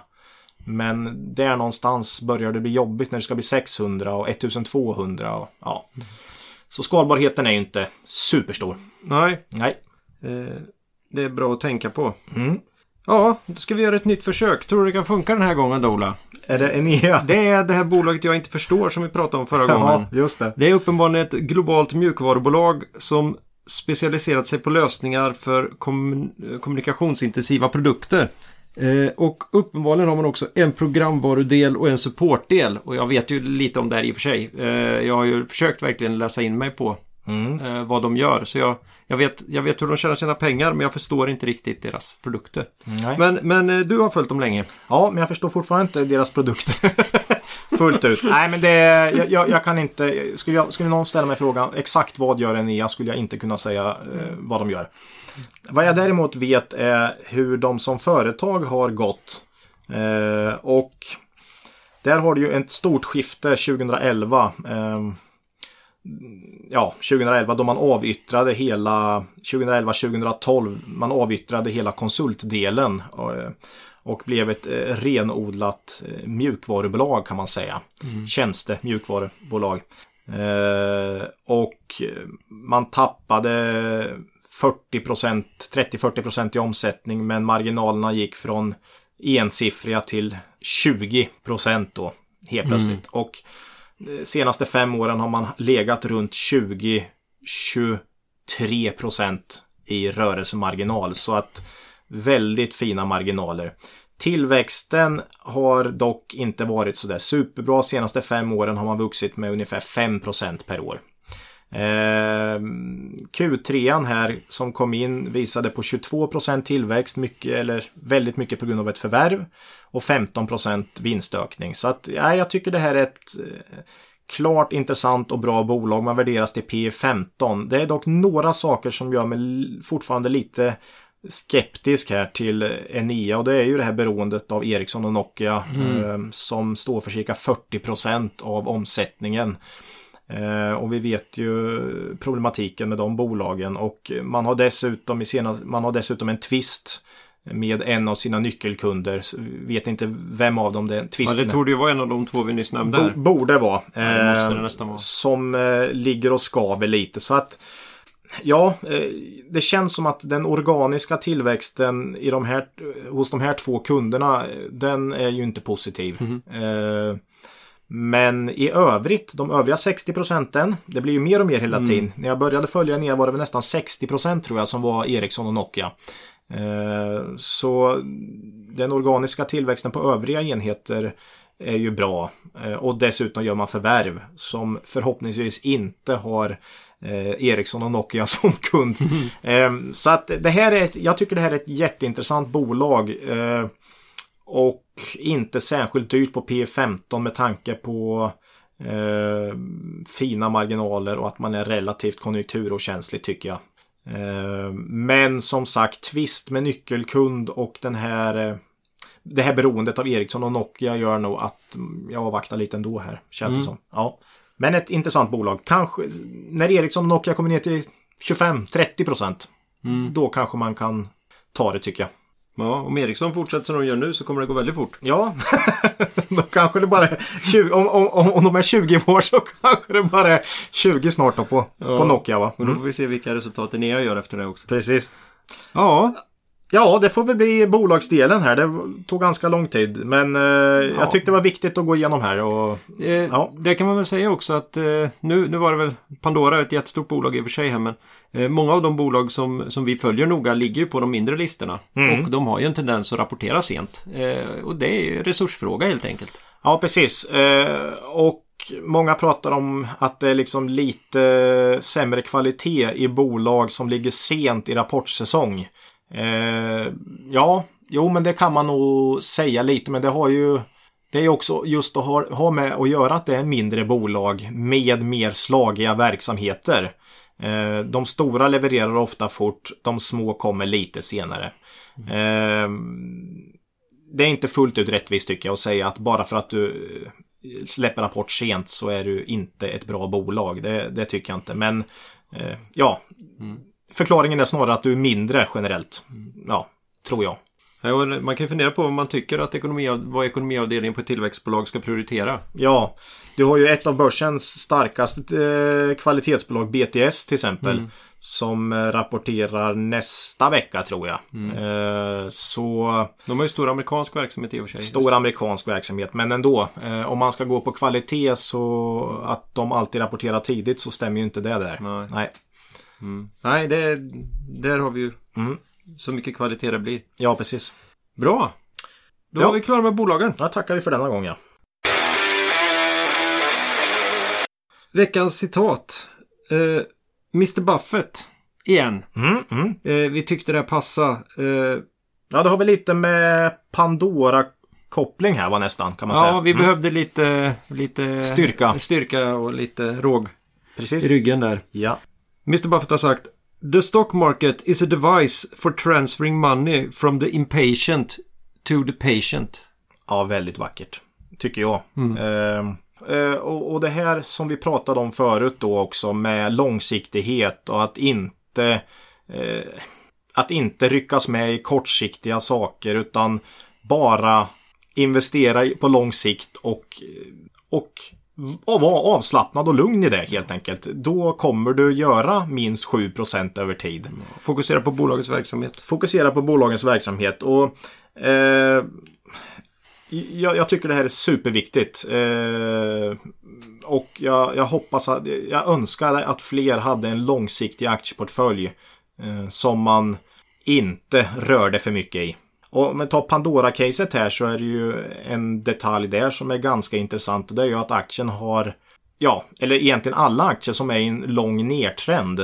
Speaker 2: Men där någonstans börjar det bli jobbigt när det ska bli 600 och 1200. Och, ja. Så skalbarheten är ju inte superstor.
Speaker 1: Nej,
Speaker 2: Nej.
Speaker 1: eh, det är bra att tänka på.
Speaker 2: Mm.
Speaker 1: Ja, då ska vi göra ett nytt försök. Tror du det kan funka den här gången Dola?
Speaker 2: Är det Enea?
Speaker 1: Det är det här bolaget jag inte förstår som vi pratade om förra gången.
Speaker 2: Ja, just det.
Speaker 1: Det är uppenbarligen ett globalt mjukvarubolag som specialiserat sig på lösningar för kommun- kommunikationsintensiva produkter. Eh, och uppenbarligen har man också en programvarudel och en supportdel. Och jag vet ju lite om det här i och för sig. Eh, jag har ju försökt verkligen läsa in mig på eh, vad de gör. Så jag, jag, vet, jag vet hur de tjänar sina pengar men jag förstår inte riktigt deras produkter.
Speaker 2: Nej.
Speaker 1: Men, men eh, du har följt dem länge.
Speaker 2: Ja, men jag förstår fortfarande inte deras produkter fullt ut. Nej, men det, jag, jag, jag kan inte. Skulle, jag, skulle någon ställa mig frågan exakt vad gör Enea skulle jag inte kunna säga eh, vad de gör. Vad jag däremot vet är hur de som företag har gått. Eh, och där har du ju ett stort skifte 2011. Eh, ja, 2011 då man avyttrade hela 2011-2012. Man avyttrade hela konsultdelen. Och, eh, och blev ett eh, renodlat eh, mjukvarubolag kan man säga. Mm. Tjänste mjukvarubolag. Eh, och man tappade 40% 30-40% i omsättning men marginalerna gick från ensiffriga till 20 då helt plötsligt. Mm. Och Eh, senaste fem åren har man legat runt 20-23 i rörelsemarginal. Så att väldigt fina marginaler. Tillväxten har dock inte varit sådär superbra. Senaste fem åren har man vuxit med ungefär 5% per år. Eh, Q3 här som kom in visade på 22% tillväxt, mycket, eller väldigt mycket på grund av ett förvärv och 15% vinstökning. Så att ja, jag tycker det här är ett eh, klart intressant och bra bolag. Man värderas till P 15. Det är dock några saker som gör mig fortfarande lite skeptisk här till Enea och det är ju det här beroendet av Ericsson och Nokia mm. eh, som står för cirka 40% av omsättningen. Eh, och vi vet ju problematiken med de bolagen och man har dessutom, i senast, man har dessutom en twist med en av sina nyckelkunder. Vet inte vem av dem det är.
Speaker 1: Ja, det torde ju vara en av de två vi nyss nämnde.
Speaker 2: Bo, borde vara. Ja, det måste det nästan vara. Som eh, ligger och skaver lite. Så att Ja, eh, det känns som att den organiska tillväxten i de här, hos de här två kunderna, den är ju inte positiv. Mm. Men i övrigt, de övriga 60 procenten, det blir ju mer och mer hela mm. tiden. När jag började följa ner var det väl nästan 60 procent tror jag som var Ericsson och Nokia. Eh, så den organiska tillväxten på övriga enheter är ju bra. Och dessutom gör man förvärv som förhoppningsvis inte har eh, Ericsson och Nokia som kund. Mm. Eh, så att det här är, ett, jag tycker det här är ett jätteintressant bolag. Eh, och inte särskilt dyrt på P15 med tanke på eh, fina marginaler och att man är relativt konjunkturokänslig tycker jag. Eh, men som sagt, tvist med nyckelkund och den här eh, det här beroendet av Ericsson och Nokia gör nog att jag avvaktar lite ändå här. Känns mm. det som. Ja. Men ett intressant bolag. Kanske när Ericsson och Nokia kommer ner till 25-30 procent. Mm. Då kanske man kan ta det tycker jag.
Speaker 1: Ja, om Ericsson fortsätter som de gör nu så kommer det gå väldigt fort.
Speaker 2: Ja, då kanske det bara är 20, om, om, om de är 20 år så kanske det bara är 20 snart då på, ja, på Nokia va?
Speaker 1: Mm. Och då får vi se vilka resultat Enea gör efter det också.
Speaker 2: Precis.
Speaker 1: Ja,
Speaker 2: Ja, det får väl bli bolagsdelen här. Det tog ganska lång tid. Men eh, ja. jag tyckte det var viktigt att gå igenom här. Och,
Speaker 1: eh, ja. Det kan man väl säga också att eh, nu, nu var det väl Pandora ett jättestort bolag i och för sig här. Men eh, många av de bolag som, som vi följer noga ligger ju på de mindre listorna. Mm. Och de har ju en tendens att rapportera sent. Eh, och det är ju resursfråga helt enkelt.
Speaker 2: Ja, precis. Eh, och Många pratar om att det är liksom lite sämre kvalitet i bolag som ligger sent i rapportsäsong. Eh, ja, jo men det kan man nog säga lite men det har ju det är också just att ha, ha med att göra att det är mindre bolag med mer slagiga verksamheter. Eh, de stora levererar ofta fort, de små kommer lite senare. Eh, det är inte fullt ut rättvist tycker jag att säga att bara för att du eh, släpper rapport sent så är du inte ett bra bolag. Det, det tycker jag inte. Men eh, ja, mm. Förklaringen är snarare att du är mindre generellt. Ja, tror jag.
Speaker 1: man kan ju fundera på vad man tycker att ekonomi, vad ekonomiavdelningen på ett tillväxtbolag ska prioritera.
Speaker 2: Ja, du har ju ett av börsens starkaste eh, kvalitetsbolag, BTS till exempel. Mm. Som eh, rapporterar nästa vecka tror jag. Mm. Eh, så...
Speaker 1: De har ju stor amerikansk verksamhet i och för sig.
Speaker 2: Stor amerikansk verksamhet, men ändå. om man ska gå på kvalitet så att de alltid rapporterar tidigt så stämmer ju inte det där.
Speaker 1: Nej. Nej. Mm. Nej, det, där har vi ju mm. så mycket kvalitet det blir.
Speaker 2: Ja, precis.
Speaker 1: Bra! Då ja. var vi klara med bolagen.
Speaker 2: Ja, tackar vi för denna gången.
Speaker 1: Veckans citat. Eh, Mr Buffett igen.
Speaker 2: Mm, mm.
Speaker 1: Eh, vi tyckte det passade. Eh,
Speaker 2: Ja, det har väl lite med Pandora-koppling här va nästan kan man säga.
Speaker 1: ja, vi
Speaker 2: Mm.
Speaker 1: behövde lite, lite
Speaker 2: Styrka.
Speaker 1: styrka och lite råg
Speaker 2: Precis.
Speaker 1: i ryggen där.
Speaker 2: Ja.
Speaker 1: Mr Buffett har sagt The stock market is a device for transferring money from the impatient to the patient.
Speaker 2: ja, väldigt vackert. Tycker jag. Eh, eh, och, och det här som vi pratade om förut då också med långsiktighet och att inte eh, att inte ryckas med i kortsiktiga saker utan bara investera på lång sikt och, och vara avslappnad och lugn i det helt enkelt. Då kommer du göra minst 7% över tid.
Speaker 1: Fokusera på bolagets verksamhet.
Speaker 2: Fokusera på bolagens verksamhet och eh, jag, jag tycker det här är superviktigt. Eh, och jag, jag hoppas att, jag önskar att fler hade en långsiktig aktieportfölj eh, som man inte rörde för mycket i. Och om vi tar Pandora-caset här så är det ju en detalj där som är ganska intressant och det är ju att aktien har, ja, eller egentligen alla aktier som är i en lång nedtrend.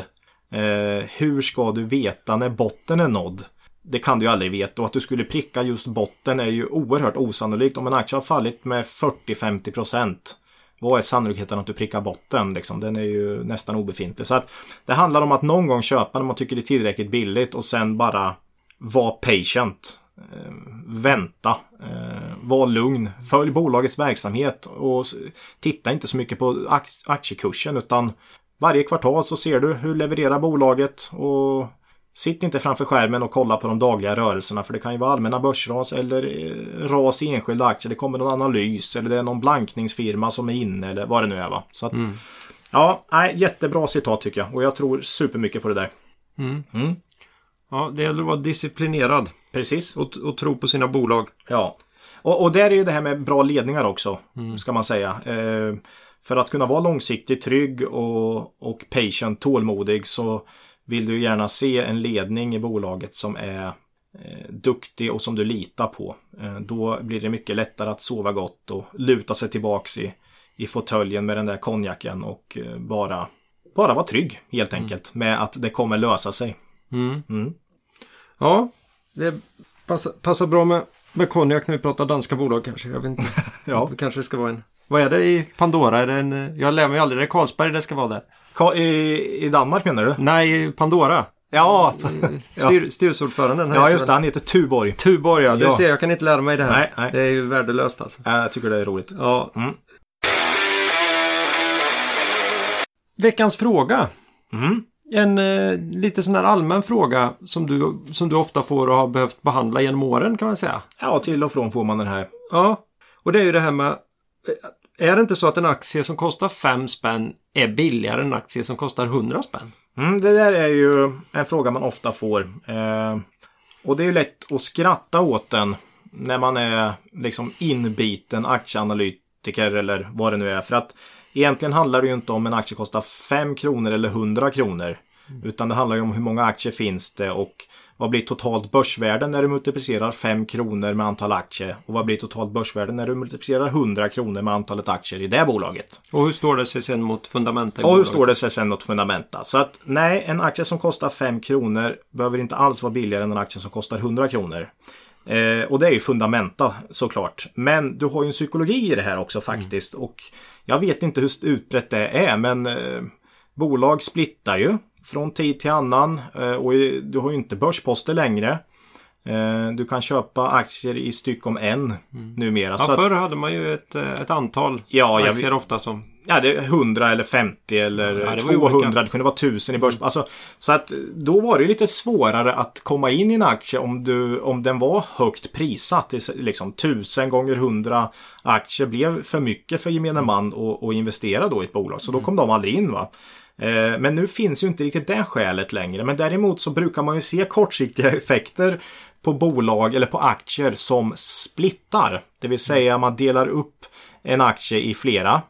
Speaker 2: Eh, hur ska du veta när botten är nådd? Det kan du ju aldrig veta och att du skulle pricka just botten är ju oerhört osannolikt. Om en aktie har fallit med 40-50 procent. Vad är sannolikheten att du prickar botten? Liksom? Den är ju nästan obefintlig. Så att det handlar om att någon gång köpa när man tycker det är tillräckligt billigt och sen bara vara patient. Eh, vänta. Eh, var lugn. Följ bolagets verksamhet och titta inte så mycket på ak- aktiekursen utan varje kvartal så ser du hur levererar bolaget och Sitt inte framför skärmen och kolla på de dagliga rörelserna för det kan ju vara allmänna börsras eller eh, ras i enskilda aktier. Det kommer någon analys eller det är någon blankningsfirma som är inne eller vad det nu är. Va? Så att, Ja, nej, jättebra citat tycker jag och jag tror supermycket på det där.
Speaker 1: Ja, det gäller att vara disciplinerad
Speaker 2: Precis.
Speaker 1: och, och tro på sina bolag.
Speaker 2: Ja. Och, och där är ju det här med bra ledningar också, ska man säga. Eh, för att kunna vara långsiktigt trygg och, och patient, tålmodig, så vill du gärna se en ledning i bolaget som är eh, duktig och som du litar på. Eh, då blir det mycket lättare att sova gott och luta sig tillbaks i, i fåtöljen med den där konjaken och eh, bara, bara vara trygg helt enkelt med att det kommer lösa sig.
Speaker 1: Ja, det passar, passar bra med, med konjak när vi pratar danska bolag kanske. Jag vet inte.
Speaker 2: Ja.
Speaker 1: Det kanske ska vara en... Vad är det i Pandora? Är det en... Jag lär mig aldrig. Det är Carlsberg det ska vara där.
Speaker 2: Ka- I, I Danmark menar du?
Speaker 1: Nej, Pandora.
Speaker 2: Ja,
Speaker 1: Styr, Styrelseordföranden.
Speaker 2: ja just det. Han heter Tuborg.
Speaker 1: Tuborg ja. Det
Speaker 2: Ja.
Speaker 1: ser jag. Kan inte lära mig det här.
Speaker 2: Nej, nej.
Speaker 1: Det är ju värdelöst alltså.
Speaker 2: Ja, Jag tycker det är roligt.
Speaker 1: Ja.
Speaker 2: Mm.
Speaker 1: Veckans fråga.
Speaker 2: Mm.
Speaker 1: En eh, lite sån här allmän fråga som du, som du ofta får och har behövt behandla genom åren kan man säga.
Speaker 2: Ja, till och från får man den här.
Speaker 1: Ja, och det är ju det här med är det inte så att en aktie som kostar 5 spänn är billigare än en aktie som kostar 100 spänn?
Speaker 2: Mm, det där är ju en fråga man ofta får. Eh, och det är ju lätt att skratta åt den när man är liksom inbiten aktieanalytiker eller vad det nu är. För att egentligen handlar det ju inte om en aktie kostar 5 kronor eller 100 kronor. Utan det handlar ju om hur många aktier finns det och vad blir totalt börsvärde när du multiplicerar 5 kronor med antal aktier. Och vad blir totalt börsvärde när du multiplicerar 100 kronor med antalet aktier i det bolaget.
Speaker 1: Och hur står det sig sen mot fundamenta
Speaker 2: Och hur står det sig sen mot fundamenta? Så att nej, en aktie som kostar 5 kronor behöver inte alls vara billigare än en aktie som kostar 100 kronor. Eh, och det är ju fundamenta såklart. Men du har ju en psykologi i det här också faktiskt. Och jag vet inte hur utbrett det är, men eh, bolag splittar ju från tid till annan. Eh, och du har ju inte börsposter längre. Eh, du kan köpa aktier i styck om en numera.
Speaker 1: Ja, förr hade man ju ett, eh, ett antal
Speaker 2: Ja, jag
Speaker 1: aktier ofta som...
Speaker 2: Ja, det är 100 eller 50 eller
Speaker 1: Ja, det var ju
Speaker 2: 200.
Speaker 1: olika.
Speaker 2: Det kunde vara 1000 i börs. Alltså, så att då var det lite svårare att komma in i en aktie om, du, om den var högt prissatt. Liksom 1000 gånger 100 aktier blev för mycket för gemene man att, att investera då i ett bolag. Så då kom de aldrig in. va. Eh, Men nu finns ju inte riktigt det skälet längre. Men däremot så brukar man ju se kortsiktiga effekter på bolag eller på aktier som splittar. Det vill säga man delar upp en aktie i flera.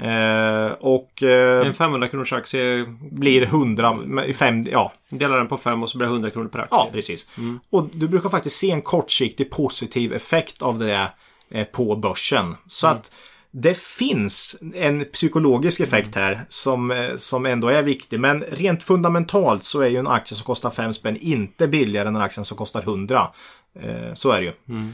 Speaker 2: Eh, och eh,
Speaker 1: En 500 kronors aktie,
Speaker 2: blir 100, med fem, ja,
Speaker 1: delar den på fem och så blir det 100 kronor per aktie.
Speaker 2: ja precis. Och du brukar faktiskt se en kortsiktig positiv effekt av det eh, på börsen. Så att det finns en psykologisk effekt här som, eh, som ändå är viktig. Men rent fundamentalt så är ju en aktie som kostar 5 spänn inte billigare än en aktie som kostar 100. Eh, Så är det ju. Eh,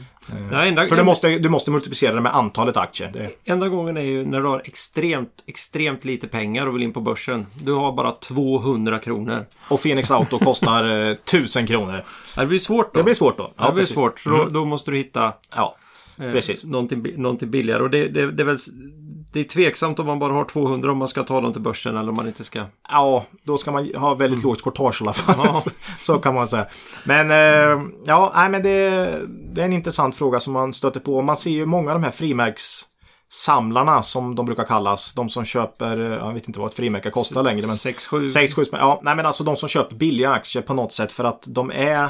Speaker 1: Nej, enda,
Speaker 2: För du måste, du måste multiplicera det med antalet aktier. Det,
Speaker 1: enda gången är ju när du har extremt, extremt lite pengar och vill in på börsen. Du har bara 200 kronor.
Speaker 2: och Phoenix Auto kostar eh, 1000 kronor.
Speaker 1: Det blir svårt då.
Speaker 2: Det blir svårt då.
Speaker 1: Ja, det blir
Speaker 2: precis.
Speaker 1: svårt. Då, då måste du hitta
Speaker 2: Ja,
Speaker 1: eh,
Speaker 2: precis.
Speaker 1: någonting, bi- någonting billigare. Och det, det, det är väl det är tveksamt om man bara har 200 om man ska ta dem till börsen eller om man inte ska.
Speaker 2: Ja, då ska man ha väldigt lågt courtage i alla fall.
Speaker 1: Ja.
Speaker 2: Så, kan man säga. Men eh, ja, nej, men det, det är en intressant fråga som man stöter på. Man ser ju många av de här frimärkssamlarna som de brukar kallas. De som köper, eh, jag vet inte vad ett frimärke kostar längre. Men
Speaker 1: 6-7.
Speaker 2: 6 7 Ja, nej men alltså de som köper billiga aktier på något sätt för att de är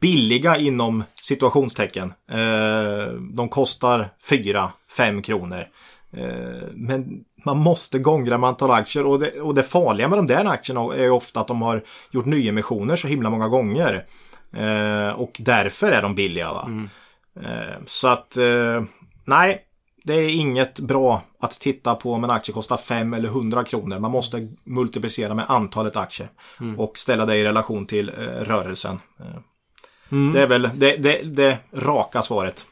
Speaker 2: billiga inom situationstecken. Eh, de kostar 4-5 kronor. Eh, men man måste gångra med antal aktier och det, och det farliga med de där aktierna är ofta att de har gjort nyemissioner så himla många gånger. Eh, och därför är de billiga. Va? Eh, så att nej, det är inget bra att titta på om en aktie kostar 5 eller 100 kronor. Man måste multiplicera med antalet aktier och ställa det i relation till rörelsen. Eh, Det är väl det, det, det raka svaret.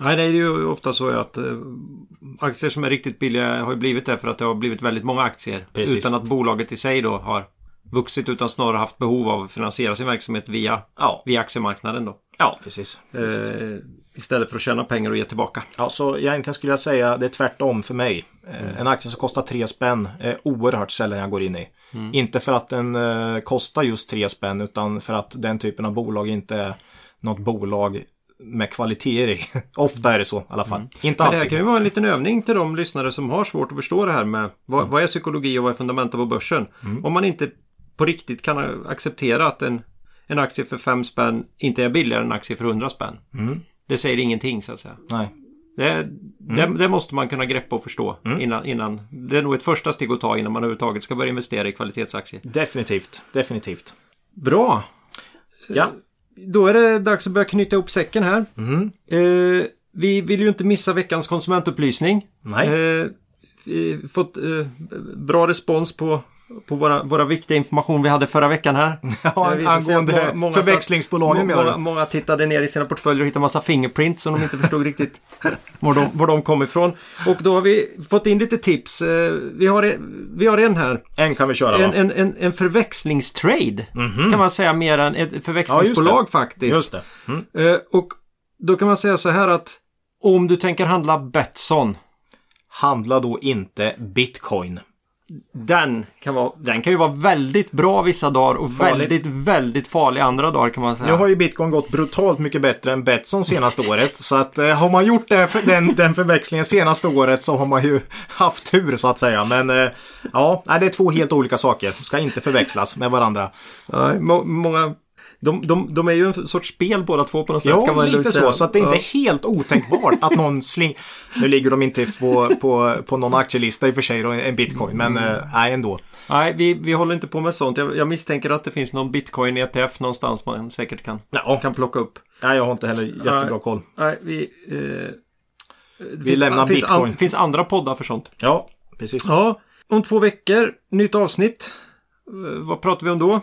Speaker 1: Nej, det är ju ofta så att eh, aktier som är riktigt billiga har ju blivit det för att det har blivit väldigt många aktier.
Speaker 2: Precis.
Speaker 1: Utan att bolaget i sig då har vuxit utan snarare haft behov av att finansiera sin verksamhet via,
Speaker 2: Ja,
Speaker 1: via aktiemarknaden då.
Speaker 2: ja precis. precis.
Speaker 1: Eh, istället för att tjäna pengar och ge tillbaka.
Speaker 2: Ja, så egentligen skulle jag säga det är tvärtom för mig. Eh, En aktie som kostar 3 spänn är oerhört sällan jag går in i. Inte för att den eh, kostar just 3 spänn utan för att den typen av bolag inte är något bolag med kvaliteter i. Ofta är det så i alla fall. Inte
Speaker 1: Men det här
Speaker 2: alltid.
Speaker 1: kan ju vara en liten övning till de lyssnare som har svårt att förstå det här med vad, vad är psykologi och vad är fundamenta på börsen. Om man inte på riktigt kan acceptera att en, en aktie för 5 spänn inte är billigare än en aktie för 100 spänn. Det säger ingenting så att säga.
Speaker 2: Nej.
Speaker 1: Det, det, det måste man kunna greppa och förstå innan, innan. Det är nog ett första steg att ta innan man överhuvudtaget ska börja investera i kvalitetsaktier.
Speaker 2: Definitivt. Definitivt.
Speaker 1: Bra!
Speaker 2: Ja.
Speaker 1: Då är det dags att börja knyta ihop säcken här. Eh, vi vill ju inte missa veckans konsumentupplysning.
Speaker 2: Nej.
Speaker 1: Eh, fått eh, bra respons på, på våra, våra viktiga information vi hade förra veckan här.
Speaker 2: Ja, angående
Speaker 1: må- många
Speaker 2: förväxlingsbolagen
Speaker 1: många,
Speaker 2: du?
Speaker 1: många tittade ner i sina portföljer och hittade massa fingerprints som de inte förstod riktigt var de, var de kom ifrån. Och då har vi fått in lite tips. Eh, Vi har, en- vi har en här.
Speaker 2: En kan vi köra
Speaker 1: En,
Speaker 2: va?
Speaker 1: en, en, en förväxlingstrade. Kan man säga mer än ett förväxlingsbolag
Speaker 2: Ja, just
Speaker 1: faktiskt.
Speaker 2: Just det. Mm.
Speaker 1: Eh, och då kan man säga så här att om du tänker handla Betsson.
Speaker 2: Handla då inte bitcoin.
Speaker 1: Den kan, vara, den kan ju vara väldigt bra vissa dagar och
Speaker 2: Farligt.
Speaker 1: väldigt, väldigt farlig andra dagar kan man säga.
Speaker 2: Nu har ju bitcoin gått brutalt mycket bättre än Betsson senaste året. Så att eh, har man gjort det, den, den förväxlingen senaste året så har man ju haft tur så att säga. Men eh, ja, det är två helt olika saker. Ska inte förväxlas med varandra.
Speaker 1: Nej, må, många, de, de, de är ju en sorts spel båda två på något sätt.
Speaker 2: Ja,
Speaker 1: kan man
Speaker 2: lite så. Så att det är inte
Speaker 1: Ja.
Speaker 2: helt otänkbart att någon sling... Nu ligger de inte på, på, på någon aktielista i och för sig, då, en bitcoin. Men eh, nej, ändå.
Speaker 1: Nej, vi, vi håller inte på med sånt. Jag, jag misstänker att det finns någon bitcoin-ETF någonstans man säkert kan,
Speaker 2: Ja,
Speaker 1: kan plocka upp.
Speaker 2: nej, jag har inte heller jättebra koll.
Speaker 1: Nej, vi... Eh,
Speaker 2: Vi lämnar
Speaker 1: finns,
Speaker 2: bitcoin.
Speaker 1: An, finns andra poddar för sånt.
Speaker 2: Ja, precis.
Speaker 1: Ja, om två veckor, nytt avsnitt. Eh, Vad pratar vi om då?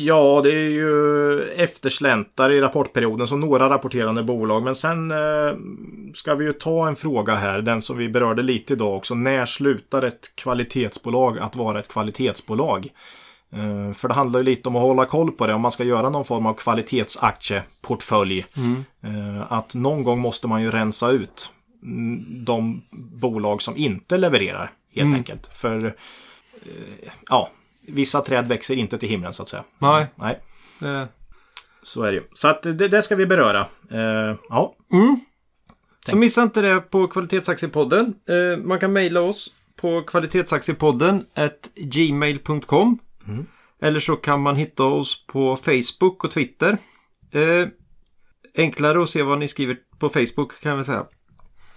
Speaker 2: Ja, det är ju eftersläntar i rapportperioden som några rapporterande bolag. Men sen eh, ska vi ju ta en fråga här, den som vi berörde lite idag också. När slutar ett kvalitetsbolag att vara ett kvalitetsbolag? Eh, för det handlar ju lite om att hålla koll på det om man ska göra någon form av kvalitetsaktieportfölj. Eh, att någon gång måste man ju rensa ut mm, de bolag som inte levererar helt enkelt. För eh, ja, vissa träd växer inte till himlen så att säga.
Speaker 1: Nej.
Speaker 2: Nej,
Speaker 1: Eh,
Speaker 2: så är det ju. Så att det, det ska vi beröra. Eh, ja,
Speaker 1: Så missa inte det på Kvalitetsaktiepodden. Eh, man kan mejla oss på kvalitetsaktiepodden gmail.com Eller så kan man hitta oss på Facebook och Twitter. Eh, enklare att se vad ni skriver på Facebook kan vi säga.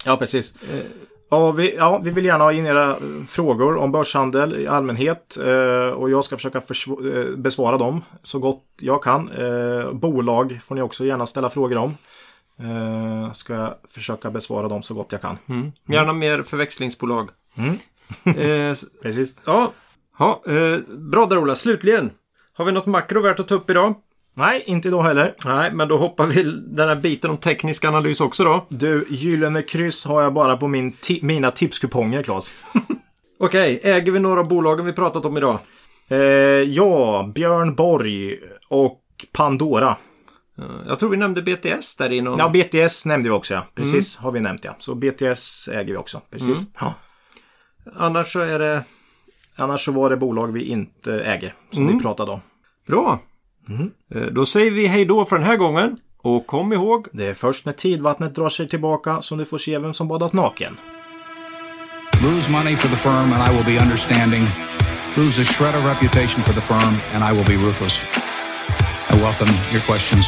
Speaker 2: ja precis. Ja vi, ja, vi vill gärna ha in era eh, frågor om börshandel i allmänhet. Eh, och jag ska försöka eh, besvara dem så gott jag kan. Bolag får ni också gärna ställa frågor om. Eh, ska jag försöka besvara dem så gott jag kan.
Speaker 1: Mm. Gärna mer förväxlingsbolag. eh,
Speaker 2: Precis.
Speaker 1: ja, ja eh, bra där Ola. Slutligen. Har vi något makro värt att ta upp idag?
Speaker 2: Nej, inte idag heller.
Speaker 1: Nej, men då hoppar vi den här biten om teknisk analys också då.
Speaker 2: Du, gyllene kryss har jag bara på min ti- mina tipskuponger, Claes.
Speaker 1: Okej, äger vi några av bolagen vi pratat om idag?
Speaker 2: Eh, ja, Björn Borg och Pandora.
Speaker 1: Jag tror vi nämnde BTS där i någon...
Speaker 2: Ja, BTS nämnde vi också, ja. Precis, har vi nämnt, ja. Så BTS äger vi också. Precis. Ja.
Speaker 1: Annars så är det
Speaker 2: Annars så var det bolag vi inte äger, som vi pratade om.
Speaker 1: bra. Eh, Då säger vi hej då för den här gången. Och kom ihåg,
Speaker 2: Det är först när tidvattnet drar sig tillbaka som du får se vem som badat naken.
Speaker 3: Lose money for the firm and I will be understanding. Lose a shred of reputation for the firm and I will be ruthless. I welcome your questions.